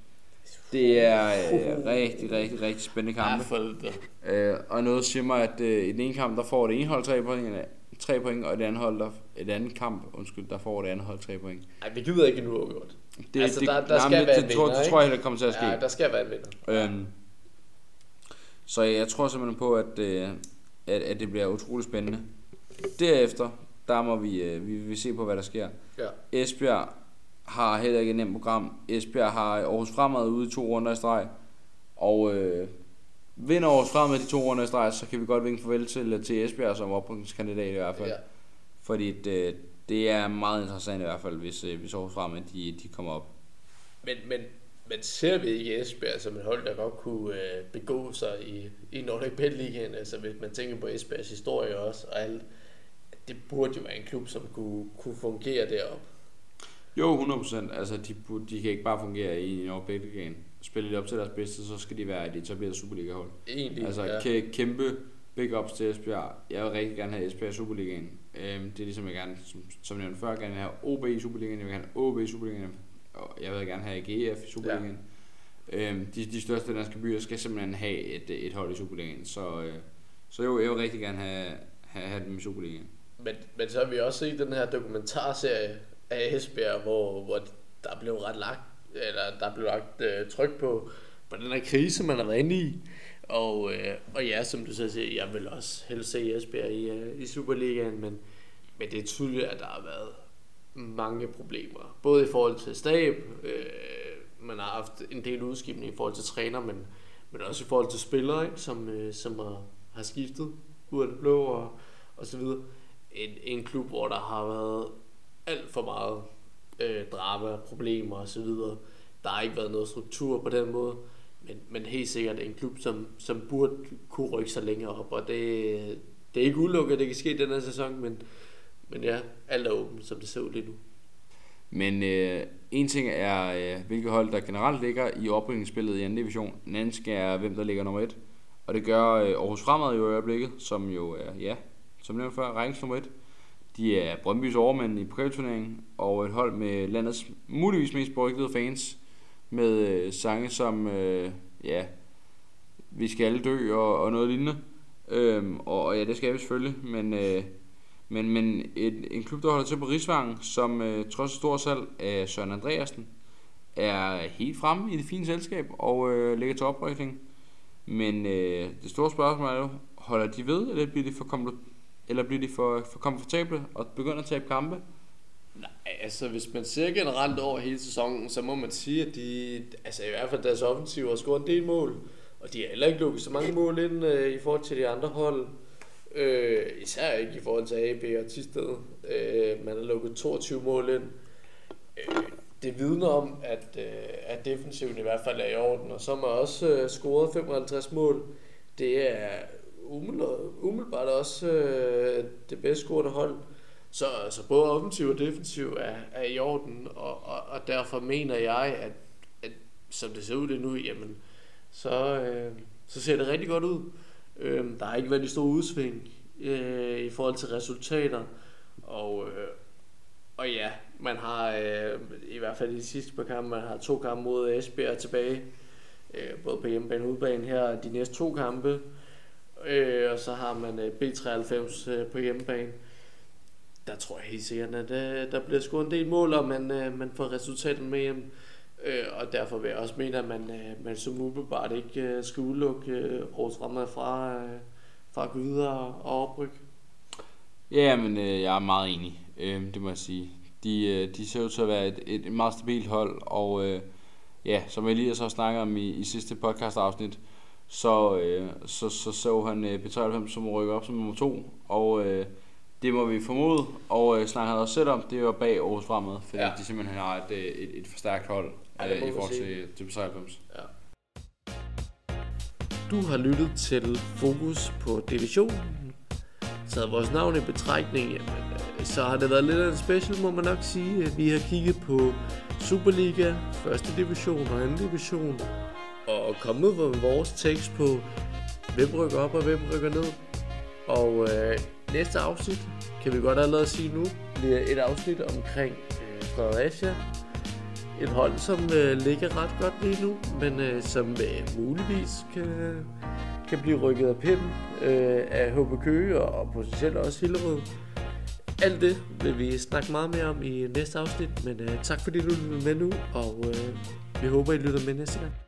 Det er øh, rigtig, rigtig, rigtig spændende kampe. for det. Øh, og noget siger mig, at øh, i den ene kamp, der får det ene hold 3 point, 3 point, og i det andet hold, der, et andet kamp, undskyld, der får det andet hold 3 point. Ej, vi gider ikke nu gjort. Det, Altså, det, der- der nej, skal men det, være det, en det, tror, vinder, det tror jeg, der kommer til at ske. Ja, der skal være en vinder. Øhm, så jeg tror simpelthen på, at, øh, at, at det bliver utrolig spændende. Derefter, der må vi, øh, vi, vi se på, hvad der sker. Ja. Esbjerg har heller ikke et nemt program. Esbjerg har Aarhus Fremad ude i to runder i streg. Og øh, vinder Aarhus Fremad de to runder i streg, så kan vi godt vinke farvel til, til Esbjerg som oprykningskandidat i hvert fald. ja. Fordi det, det er meget interessant i hvert fald, hvis, øh, hvis Aarhus Fremad de, de kommer op. Men, men, men ser vi ikke Esbjerg som et hold, der godt kunne øh, begå sig i, i Nordic Bet Ligaen? Altså hvis man tænker på Esbjergs historie også og alt. Det burde jo være en klub, som kunne, kunne fungere deroppe. Jo, 100%. Altså, de, de kan ikke bare fungere i Norge Ligaen. Spiller de op til deres bedste, så skal de være et etableret Superliga-hold. Egentlig, Altså, ja. kæmpe big ups til Esbjerg. Jeg vil rigtig gerne have Esbjerg i Superligaen. Øhm, det er ligesom, jeg gerne, som, som nævnt før, gerne have OB i Superligaen. Jeg vil gerne have OB i Superligaen. Og jeg vil gerne have AGF i Superligaen. Ja. Øhm, de, de største danske byer skal simpelthen have et, et hold i Superligaen. Så, øh, så jo, jeg vil rigtig gerne have, have, have dem i Superligaen. Men, men så har vi også set den her dokumentarserie af Esbjerg, hvor, hvor der blev ret lagt, eller der blev lagt øh, tryk på, på den her krise, man har været inde i. Og, øh, og ja, som du så siger, jeg vil også helst se Esbjerg i, øh, i Superligaen, men, men det er tydeligt, at der har været mange problemer. Både i forhold til stab, øh, man har haft en del udskiftning i forhold til træner, men, men også i forhold til spillere, ikke, som, øh, som har, har skiftet ud af det blå og, og så videre. En, en klub, hvor der har været alt for meget øh, drama, problemer og så videre. Der har ikke været noget struktur på den måde, men, men helt sikkert en klub, som, som burde kunne rykke sig længere op, og det, det er ikke udelukket, at det kan ske i den her sæson, men, men ja, alt er åbent, som det ser ud lige nu. Men øh, en ting er, øh, hvilke hold der generelt ligger i oprykningsspillet i anden division. En anden ting er, hvem der ligger nummer et. Og det gør øh, Aarhus Fremad jo i øjeblikket, som jo er, ja, som nævnt før, rækkes nummer et. De er Brøndbys overmænd i pokalturneringen, og et hold med landets muligvis mest brygtede fans, med øh, sange som, øh, ja, vi skal alle dø og, og noget lignende. Øhm, og, og ja, det skal vi selvfølgelig, men, øh, men, men et, en klub, der holder til på Rigsvangen, som øh, trods stor salg af Søren Andreasen, er helt fremme i det fine selskab og øh, ligger til oprykning. Men øh, det store spørgsmål er jo, holder de ved, eller bliver de for, kompl- eller bliver de for, for komfortable og begynder at tabe kampe? Nej, altså hvis man ser generelt over hele sæsonen, så må man sige, at de, altså i hvert fald deres offensiv har scoret en del mål, og de har heller ikke lukket så mange mål ind øh, i forhold til de andre hold. Øh, især ikke i forhold til AB og Tisted. Øh, man har lukket 22 mål ind. Øh, det vidner om, at, øh, at defensiven i hvert fald er i orden, og så har man også øh, scoret 55 mål. Det er umiddelbart, også øh, det bedst scorende hold. Så, så både offensiv og defensiv er, er i orden, og, og, og derfor mener jeg, at, at som det ser ud det nu, jamen, så, øh, så ser det rigtig godt ud. Øh, der har ikke været de store udsving øh, i forhold til resultater, og, øh, og ja, man har øh, i hvert fald i de sidste par kampe, man har to kampe mod Esbjerg tilbage, øh, både på hjemmebane og udebane her, de næste to kampe, øh, og så har man øh, B93 øh, på hjemmebane. Der tror jeg helt sikkert, at øh, der bliver scoret en del mål, og man, øh, man får resultatet med hjem. Øh, og derfor vil jeg også mene, at man, øh, man som umiddelbart ikke øh, skal udelukke øh, Aarhus Fremad fra, øh, fra at gå videre og oprykke. Ja, men øh, jeg er meget enig, øh, det må jeg sige. De, øh, de ser ud til at være et, et meget stabilt hold, og øh, ja, som Elias også snakker om i, i sidste podcast afsnit, så, øh, så, så så han øh, P93 som rykke op som nummer to, og øh, det må vi formode, og øh, snakker også selv om, det var bag Aarhus Fremad, fordi ja. de simpelthen har et, øh, et, et forstærkt hold ja, øh, i forhold til, til P93. Ja. Du har lyttet til Fokus på Divisionen, taget vores navn i betragtning, jamen, øh, så har det været lidt af en special, må man nok sige. Vi har kigget på Superliga, første division og anden division, og komme ud med vores tekst på, hvem rykker op og hvem rykker ned. Og øh, næste afsnit, kan vi godt allerede sige nu, bliver et afsnit omkring øh, Fredericia. Et hold, som øh, ligger ret godt lige nu, men øh, som øh, muligvis kan, kan blive rykket af pinden øh, af HB Køge og, og potentielt også Hillerød. Alt det vil vi snakke meget mere om i næste afsnit, men øh, tak fordi du lyttede med nu, og øh, vi håber, I lytter med næste gang.